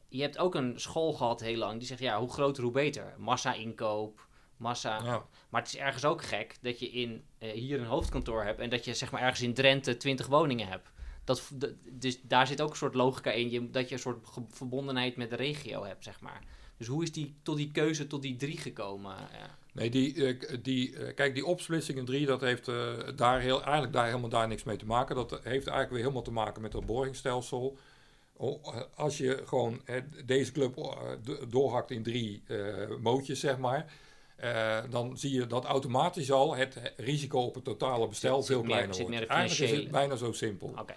Je hebt ook een school gehad heel lang die zegt, ja, hoe groter hoe beter. Massa-inkoop, massa... Ja. Maar het is ergens ook gek dat je in, eh, hier een hoofdkantoor hebt en dat je zeg maar ergens in Drenthe 20 woningen hebt. Dat, dus daar zit ook een soort logica in, je, dat je een soort verbondenheid met de regio hebt, zeg maar. Dus hoe is die tot die keuze tot die drie gekomen? Ja. Nee, die, eh, die, eh, kijk, die opsplitsing in drie, dat heeft eh, daar heel, eigenlijk daar helemaal daar niks mee te maken. Dat heeft eigenlijk weer helemaal te maken met dat borgingstelsel. Als je gewoon deze club do- doorhakt in drie eh, mootjes, zeg maar, dan zie je dat automatisch al het risico op het totale bestel Zit- veel kleiner wordt. meer de Eigenlijk is het bijna zo simpel. Oké.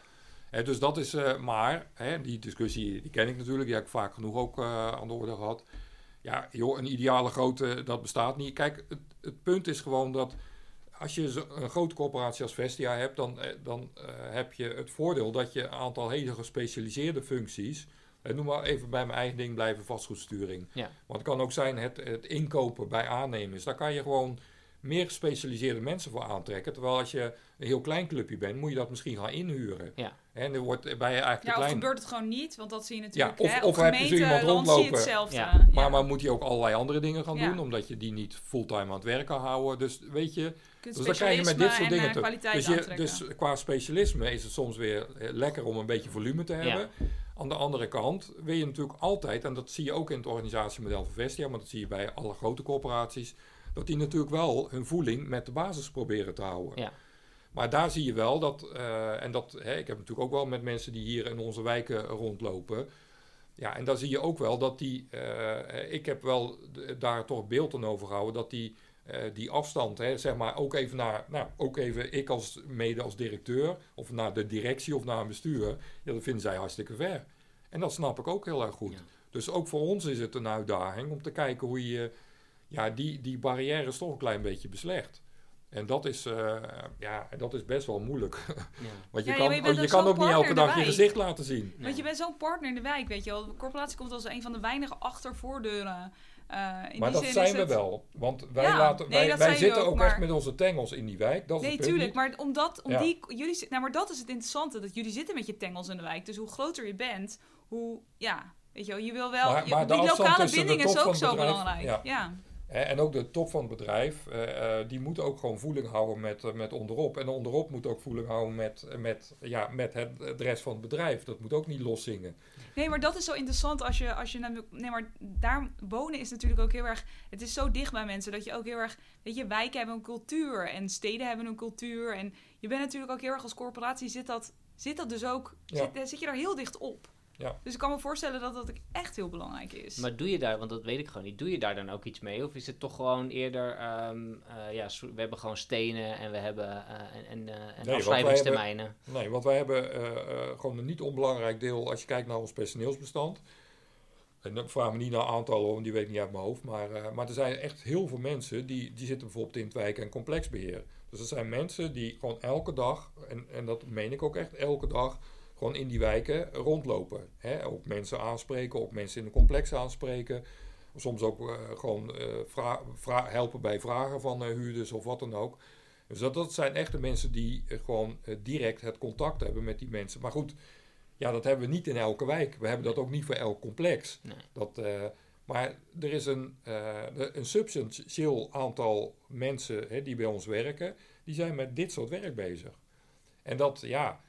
Dus dat is, eh, maar die discussie die ken ik natuurlijk, die heb ik vaak genoeg ook eh, aan de orde gehad. Ja, joh, een ideale grootte, dat bestaat niet. Kijk, het, het punt is gewoon dat als je zo- een grote corporatie als Vestia hebt, dan, eh, dan heb je het voordeel dat je een aantal hele gespecialiseerde functies, en noem maar even bij mijn eigen ding blijven, vastgoedsturing. Ja. Want het kan ook zijn het, het inkopen bij aannemers. Daar kan je gewoon meer gespecialiseerde mensen voor aantrekken. Terwijl als je een heel klein clubje bent, moet je dat misschien gaan inhuren. Ja. En dan wordt bij je eigenlijk Ja, te of klein. gebeurt het gewoon niet, want dat zie je natuurlijk. of- hè, of op heb je zo gemeente iemand land zie je rondlopen. hetzelfde. Ja. Maar, maar moet je ook allerlei andere dingen gaan Ja. doen, omdat je die niet fulltime aan het werken houden. Dus weet je, dus dan krijg je met dit soort dingen en, te. eh, kwaliteit Dus, je, dus qua specialisme is het soms weer eh, lekker om een beetje volume te hebben. Aan de andere kant wil je natuurlijk altijd, en dat zie je ook in het organisatiemodel van Vestia, maar dat zie je bij alle grote corporaties, dat die natuurlijk wel hun voeling met de basis proberen te houden. Ja. Maar daar zie je wel dat, eh, en dat, hè, ik heb natuurlijk ook wel met mensen die hier in onze wijken rondlopen. Ja, en daar zie je ook wel dat die, eh, ik heb wel daar toch beeld aan over gehouden, dat die, eh, die afstand, hè, zeg maar, ook even naar, nou, ook even ik als mede als directeur, of naar de directie of naar een bestuur, ja, dat vinden zij hartstikke ver. En dat snap ik ook heel erg goed. Ja. Dus ook voor ons is het een uitdaging om te kijken hoe je ja, die, die barrières toch een klein beetje beslecht. En dat is, eh, ja, dat is best wel moeilijk. Ja. Want je Ja, kan, je kan ook niet elke dag je gezicht laten zien. Want je bent zo'n partner in de wijk, weet je wel. De corporatie komt als een van de weinige achtervoordeuren. Eh in Maar die dat zin zijn is we het... wel. Want wij, Ja, laten, nee, wij, zitten ook, echt met onze tengels in die wijk. Dat is Nee, tuurlijk. Maar omdat, om Ja. die, jullie, nou, maar dat is het interessante. Dat jullie zitten met je tengels in de wijk. Dus hoe groter je bent, hoe, ja, weet je wel. Je wil wel, Maar- je- maar de die lokale binding is ook zo bedrijf, belangrijk. ja. En ook de top van het bedrijf, eh, eh, die moet ook gewoon voeling houden met, eh, met onderop. En onderop moet ook voeling houden met, met, ja, met het, de rest van het bedrijf. Dat moet ook niet loszingen. Nee, maar dat is zo interessant als je, als je nee, maar daar wonen is natuurlijk ook heel erg, het is zo dicht bij mensen dat je ook heel erg, weet je, wijken hebben een cultuur en steden hebben een cultuur en je bent natuurlijk ook heel erg als corporatie zit dat, zit dat dus ook, Ja. zit, zit je daar heel dicht op. Ja. Dus ik kan me voorstellen dat dat ook echt heel belangrijk is. Maar doe je daar, want dat weet ik gewoon niet, doe je daar dan ook iets mee? Of is het toch gewoon eerder, ehm, eh, ja, we hebben gewoon stenen en we hebben uh, en, en, uh, en wij afschrijvingstermijnen. Nee, want wij hebben eh, eh, gewoon een niet onbelangrijk deel als je kijkt naar ons personeelsbestand. En dan vraag me niet naar aantallen, want die weet ik niet uit mijn hoofd. Maar, eh, maar er zijn echt heel veel mensen die, die zitten bijvoorbeeld in het wijk- en complexbeheer. Dus er zijn mensen die gewoon elke dag, en, en dat meen ik ook echt, elke dag gewoon in die wijken rondlopen. Hè? Ook mensen aanspreken, ook mensen in de complex aanspreken. Soms ook eh, gewoon eh, helpen bij vragen van eh, huurders of wat dan ook. Dus dat, dat zijn echte mensen die gewoon direct het contact hebben met die mensen. Maar goed, Ja, dat hebben we niet in elke wijk. We hebben dat ook niet voor elk complex. Nee. Dat, maar er is een, een substantieel aantal mensen hè, die bij ons werken, die zijn met dit soort werk bezig. En dat, ja,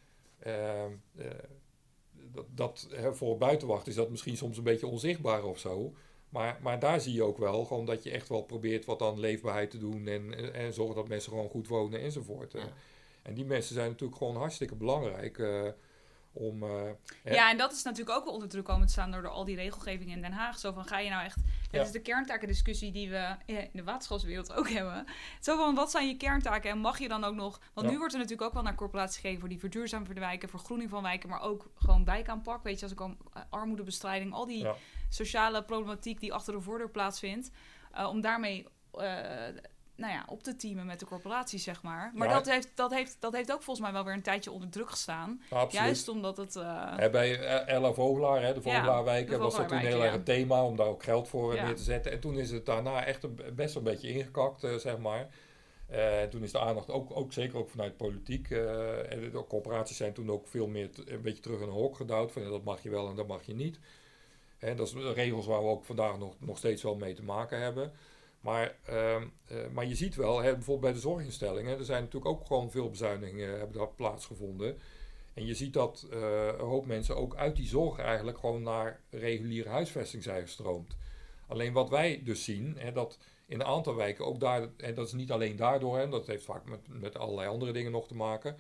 dat, dat hè, voor buitenwacht is dat misschien soms een beetje onzichtbaar of zo. Maar, maar daar zie je ook wel gewoon dat je echt wel probeert wat aan leefbaarheid te doen en, en, en zorgen dat mensen gewoon goed wonen enzovoort. Ja. En die mensen zijn natuurlijk gewoon hartstikke belangrijk eh, om. eh, Ja, en dat is natuurlijk ook wel onder druk komen te staan door de- al die regelgeving in Den Haag. Zo van, ga je nou echt... Dat Ja. is de kerntakendiscussie die we in de waterschapswereld ook hebben. Zo van, wat zijn je kerntaken en mag je dan ook nog... Want Ja. nu wordt er natuurlijk ook wel naar corporaties gekeken... voor die verduurzaming van wijken, vergroening van wijken... maar ook gewoon wijkaanpak, weet je, als ik al eh, armoedebestrijding... al die Ja. sociale problematiek die achter de voordeur plaatsvindt... eh, om daarmee... nou ja, op te teamen met de corporaties, zeg maar. Maar Ja. dat, heeft, dat, heeft, dat heeft ook volgens mij wel weer een tijdje onder druk gestaan. absoluut. Juist omdat het... Hè, bij eh, Ella Vogelaar, hè, de Vogelaarwijken, de was dat toen heel erg een thema om daar ook geld voor eh, Ja. neer te zetten. En toen is het daarna echt een, best wel een beetje ingekakt, zeg maar. Eh, toen is de aandacht ook, ook zeker ook vanuit politiek. en de corporaties zijn toen ook veel meer een beetje terug in een hok gedouwd. Van ja, dat mag je wel en dat mag je niet. En dat zijn regels waar we ook vandaag nog, nog steeds wel mee te maken hebben. Maar, ehm, eh, maar je ziet wel, hè, bijvoorbeeld bij de zorginstellingen, er zijn natuurlijk ook gewoon veel bezuinigingen hebben daar plaatsgevonden. En je ziet dat eh, een hoop mensen ook uit die zorg eigenlijk gewoon naar reguliere huisvesting zijn gestroomd. Alleen wat wij dus zien, hè, dat in een aantal wijken ook daar, en dat is niet alleen daardoor, hè, dat heeft vaak met, met allerlei andere dingen nog te maken.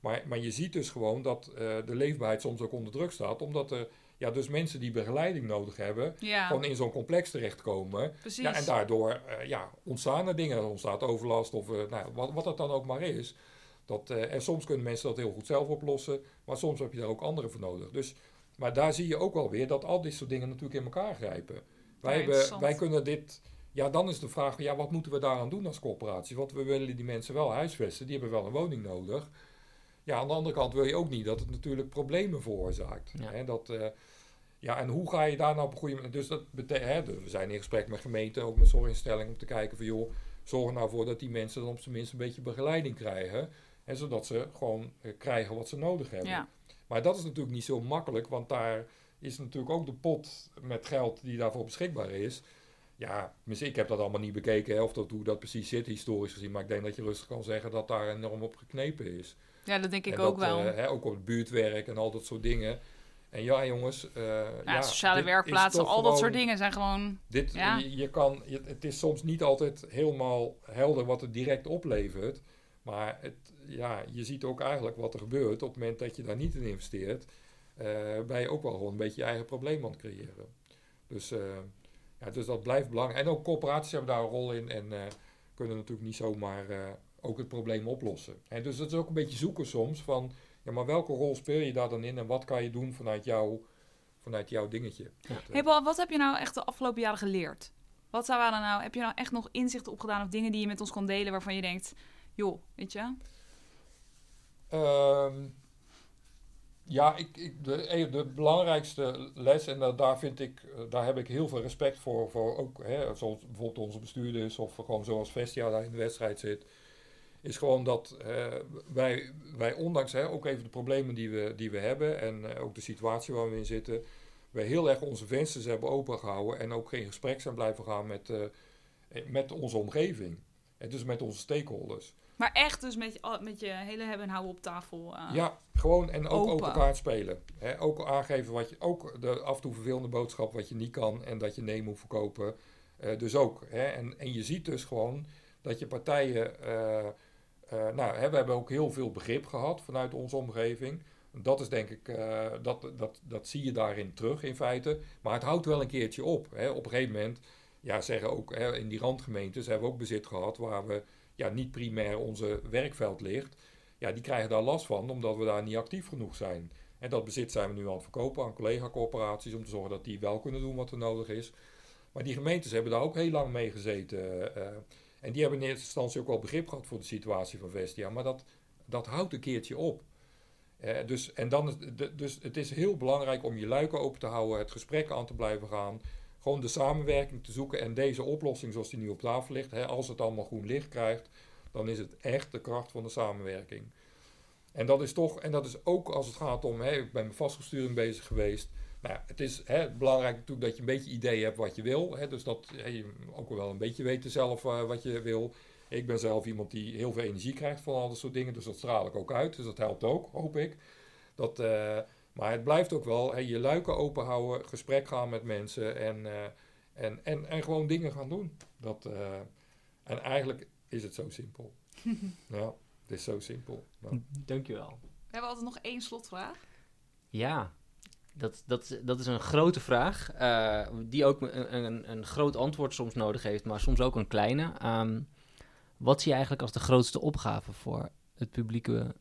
Maar, maar je ziet dus gewoon dat eh, de leefbaarheid soms ook onder druk staat, omdat er ja, dus mensen die begeleiding nodig hebben, ja, gewoon in zo'n complex terechtkomen. precies. Ja, en daardoor eh, ja, ontstaan er dingen. Er ontstaat overlast of eh, nou, ja, wat, wat het dan ook maar is. Dat, eh, en soms kunnen mensen dat heel goed zelf oplossen, maar soms heb je daar ook anderen voor nodig. Dus, maar daar zie je ook wel weer dat al dit soort dingen natuurlijk in elkaar grijpen. Wij, hebben, interessant. wij kunnen dit. Ja, dan is de vraag: ja, wat moeten we daaraan doen als corporatie? Want we willen die mensen wel huisvesten, die hebben wel een woning nodig. Ja, aan de andere kant wil je ook niet dat het natuurlijk problemen veroorzaakt. Ja. Hè, dat, eh, ja, en hoe ga je daar nou op een goede manier... Dus dat hè, we zijn in gesprek met gemeenten, ook met zorginstellingen, om te kijken van joh, zorg er nou voor dat die mensen dan op zijn minst een beetje begeleiding krijgen. En zodat ze gewoon eh, krijgen wat ze nodig hebben. Ja. Maar dat is natuurlijk niet zo makkelijk, want daar is natuurlijk ook de pot met geld die daarvoor beschikbaar is. Ja, misschien- ik heb dat allemaal niet bekeken, hè, of dat, hoe dat precies zit historisch gezien. Maar ik denk dat je rustig kan zeggen dat daar enorm op geknepen is. Ja, dat denk ik ook wel. eh, hè, ook op het buurtwerk en al dat soort dingen. En ja, jongens. eh, ja, ja, sociale werkplaatsen, al dat soort dingen zijn gewoon... Dit, Ja. je, je kan, je- het is soms niet altijd helemaal helder wat het direct oplevert. Maar het, ja, je ziet ook eigenlijk wat er gebeurt op het moment dat je daar niet in investeert. eh ben je ook wel gewoon een beetje je eigen probleem aan het creëren. Dus, ja, dus dat blijft belangrijk. En ook corporaties hebben daar een rol in en kunnen natuurlijk niet zomaar ook het probleem oplossen. En dus dat is ook een beetje zoeken soms van, ja, maar welke rol speel je daar dan in en wat kan je doen vanuit, jou, vanuit jouw dingetje? Eh, Hey Paul, wat heb je nou echt de afgelopen jaren geleerd? Wat waren nou, heb je nou echt nog inzichten opgedaan of dingen die je met ons kon delen waarvan je denkt, joh, weet je? Ehm, ja, ik, ik, de, de belangrijkste les, en da- daar, vind ik, eh, daar heb ik heel veel respect voor, voor ook, hè, zoals bijvoorbeeld onze bestuurders of gewoon zoals Vestia daar in de wedstrijd zit, is gewoon dat eh, wij, wij ondanks hè, ook even de problemen die we, die we hebben en eh, ook de situatie waar we in zitten, wij heel erg onze vensters hebben opengehouden en ook geen gesprek zijn blijven gaan met, eh, met onze omgeving. En dus met onze stakeholders. Maar echt dus met, met je hele hebben en houden op tafel. Ja, gewoon en ook Open. kaart spelen. Hè, ook aangeven wat je, ook de af en toe vervelende boodschap wat je niet kan en dat je nee moet verkopen. Dus ook. Hè, en, en je ziet dus gewoon dat je partijen. Eh, nou, hè, we hebben ook heel veel begrip gehad vanuit onze omgeving. Dat is denk ik, eh, dat, dat, dat zie je daarin terug in feite. Maar het houdt wel een keertje op. Hè. Op een gegeven moment, ja, zeggen ook hè, in die randgemeentes hebben we ook bezit gehad waar we ja, niet primair onze werkveld ligt ja, die krijgen daar last van, omdat we daar niet actief genoeg zijn. En dat bezit zijn we nu aan het verkopen aan collega-corporaties, om te zorgen dat die wel kunnen doen wat er nodig is. Maar die gemeentes hebben daar ook heel lang mee gezeten. eh, en die hebben in eerste instantie ook wel begrip gehad voor de situatie van Vestia. Maar dat, dat houdt een keertje op. Eh, dus, en dan dus het is heel belangrijk om je luiken open te houden, het gesprek aan te blijven gaan. Gewoon de samenwerking te zoeken en deze oplossing zoals die nu op tafel ligt, hè, als het allemaal groen licht krijgt, dan is het echt de kracht van de samenwerking. En dat is toch, en dat is ook als het gaat om, hè, ik ben met vastgoedsturing bezig geweest. Nou ja, het is hè, belangrijk natuurlijk dat je een beetje idee hebt wat je wil. Hè, dus dat hè, je ook wel een beetje weet zelf eh, wat je wil. Ik ben zelf iemand die heel veel energie krijgt van al dat soort dingen. Dus dat straal ik ook uit. Dus dat helpt ook, hoop ik. Dat, eh, maar het blijft ook wel hè, je luiken open houden, gesprek gaan met mensen en, eh, en, en, en gewoon dingen gaan doen. Dat, eh, en eigenlijk is het zo simpel. ja, het is zo simpel. Ja. Dankjewel. We hebben altijd nog één slotvraag. Ja, dat, dat, dat is een grote vraag. eh, die ook een, een, een groot antwoord soms nodig heeft, maar soms ook een kleine. Ehm, wat zie je eigenlijk als de grootste opgave voor het publieke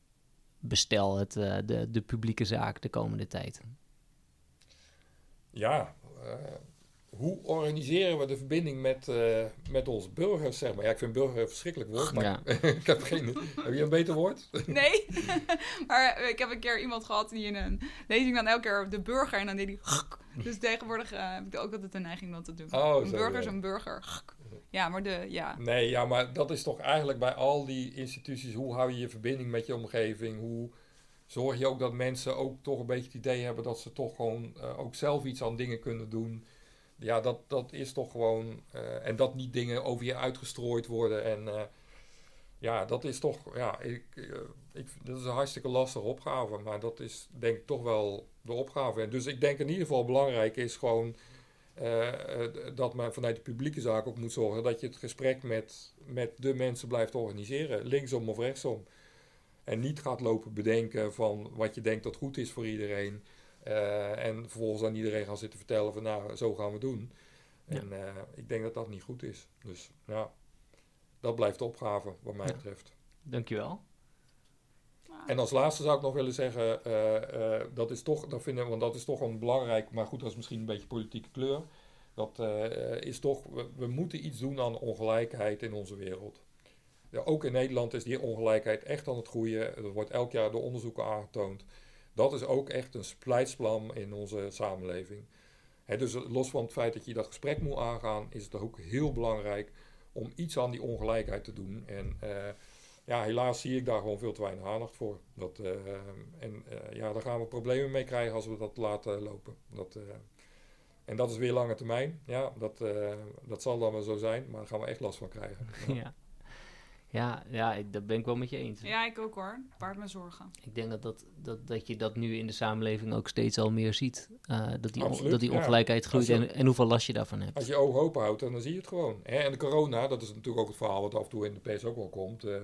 bestel, het, eh, de, de publieke zaak de komende tijd? Ja, eh, hoe organiseren we de verbinding met, eh, met onze burgers, zeg maar? Ja, ik vind burger een verschrikkelijk woord, maar Ja. ik heb geen... Heb je een beter woord? Nee, maar ik heb een keer iemand gehad die in een lezing dan elke keer de burger en dan deed hij. Dus tegenwoordig eh, heb ik ook altijd de neiging dat te doen. Oh, een zo, burger is ja. een burger. Ja, maar de, ja. Nee, ja, maar dat is toch eigenlijk bij al die instituties, hoe hou je je verbinding met je omgeving? Hoe zorg je ook dat mensen ook toch een beetje het idee hebben dat ze toch gewoon eh, ook zelf iets aan dingen kunnen doen? Ja, dat, dat is toch gewoon, eh, en dat niet dingen over je uitgestrooid worden. En eh, ja, dat is toch, ja, ik, eh, ik, dat is een hartstikke lastige opgave, maar dat is denk ik toch wel de opgave. En dus ik denk in ieder geval belangrijk is gewoon dat men vanuit de publieke zaak ook moet zorgen dat je het gesprek met, met de mensen blijft organiseren, linksom of rechtsom. En niet gaat lopen bedenken van wat je denkt dat goed is voor iedereen. Eh, en vervolgens aan iedereen gaan zitten vertellen van nou, zo gaan we doen. Ja. En eh, ik denk dat dat niet goed is. Dus ja, dat blijft de opgave wat mij Ja. betreft. Dankjewel. En als laatste zou ik nog willen zeggen, eh, eh, dat is toch, dat vinden, want dat is toch een belangrijk, maar goed, dat is misschien een beetje politieke kleur. Dat eh, is toch, we, we moeten iets doen aan ongelijkheid in onze wereld. Ja, ook in Nederland is die ongelijkheid echt aan het groeien. Dat wordt elk jaar door onderzoeken aangetoond. Dat is ook echt een splijtsplan in onze samenleving. Dus los van het feit dat je dat gesprek moet aangaan, is het ook heel belangrijk om iets aan die ongelijkheid te doen. En eh, ja, helaas zie ik daar gewoon veel te weinig aandacht voor. Dat, eh, en eh, ja, daar gaan we problemen mee krijgen als we dat laten lopen. Dat, en dat is weer lange termijn. Ja, dat, dat zal dan wel zo zijn, maar daar gaan we echt last van krijgen. Ja, ja, ja ik, dat ben ik wel met je eens. Ja, ik ook hoor. Baart me zorgen. Ik denk dat, dat, dat, dat je dat nu in de samenleving ook steeds al meer ziet. eh, dat, die on- dat die ja. ongelijkheid groeit je- en, en hoeveel last je daarvan hebt. Als je je ogen open houdt, dan zie je het gewoon. Hè? En de corona, dat is natuurlijk ook het verhaal wat af en toe in de pers ook wel komt. eh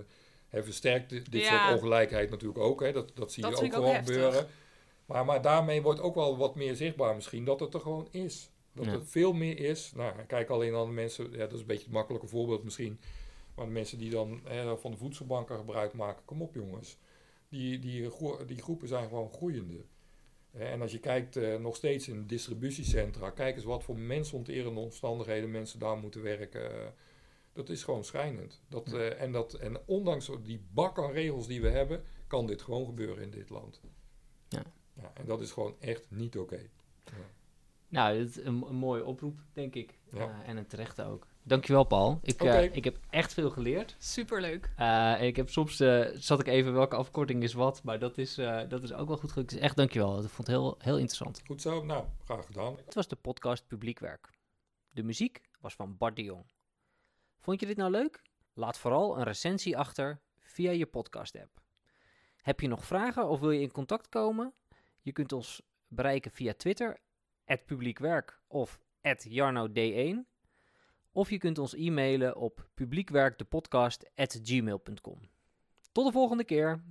hè, versterkt dit, Ja. soort ongelijkheid natuurlijk ook. Hè? Dat, dat zie Dat je ook gewoon gebeuren. Maar, maar daarmee wordt ook wel wat meer zichtbaar misschien dat het er gewoon is. Dat Ja. het veel meer is. Nou, kijk alleen aan de mensen, ja, dat is een beetje het makkelijke voorbeeld misschien. Maar de mensen die dan hè, van de voedselbanken gebruik maken, kom op jongens. Die, die, die groepen zijn gewoon groeiende. En als je kijkt eh, nog steeds in distributiecentra, kijk eens wat voor mensonterende omstandigheden mensen daar moeten werken. Eh, dat is gewoon schrijnend. Dat, eh, en, dat, en ondanks die bak aan regels die we hebben, kan dit gewoon gebeuren in dit land. Ja. Ja, en dat is gewoon echt niet oké. Nou, dat is een, een mooie oproep, denk ik. Ja. En een terechte ook. Dankjewel, Paul. Ik, eh, Oké. ik heb echt veel geleerd. Superleuk. Eh, en ik heb soms, eh, zat ik even welke afkorting is wat, maar dat is, eh, dat is ook wel goed gelukt. Dus echt dankjewel. Ik vond het heel, heel interessant. Goed zo, nou, graag gedaan. Het was de podcast Publiekwerk. De muziek was van Bart de Jong. Vond je dit nou leuk? Laat vooral een recensie achter via je podcast-app. Heb je nog vragen of wil je in contact komen? Je kunt ons bereiken via Twitter, publiekwerk of jarnod1. Of je kunt ons e-mailen op publiekwerkdepodcast.gmail.com. Tot de volgende keer!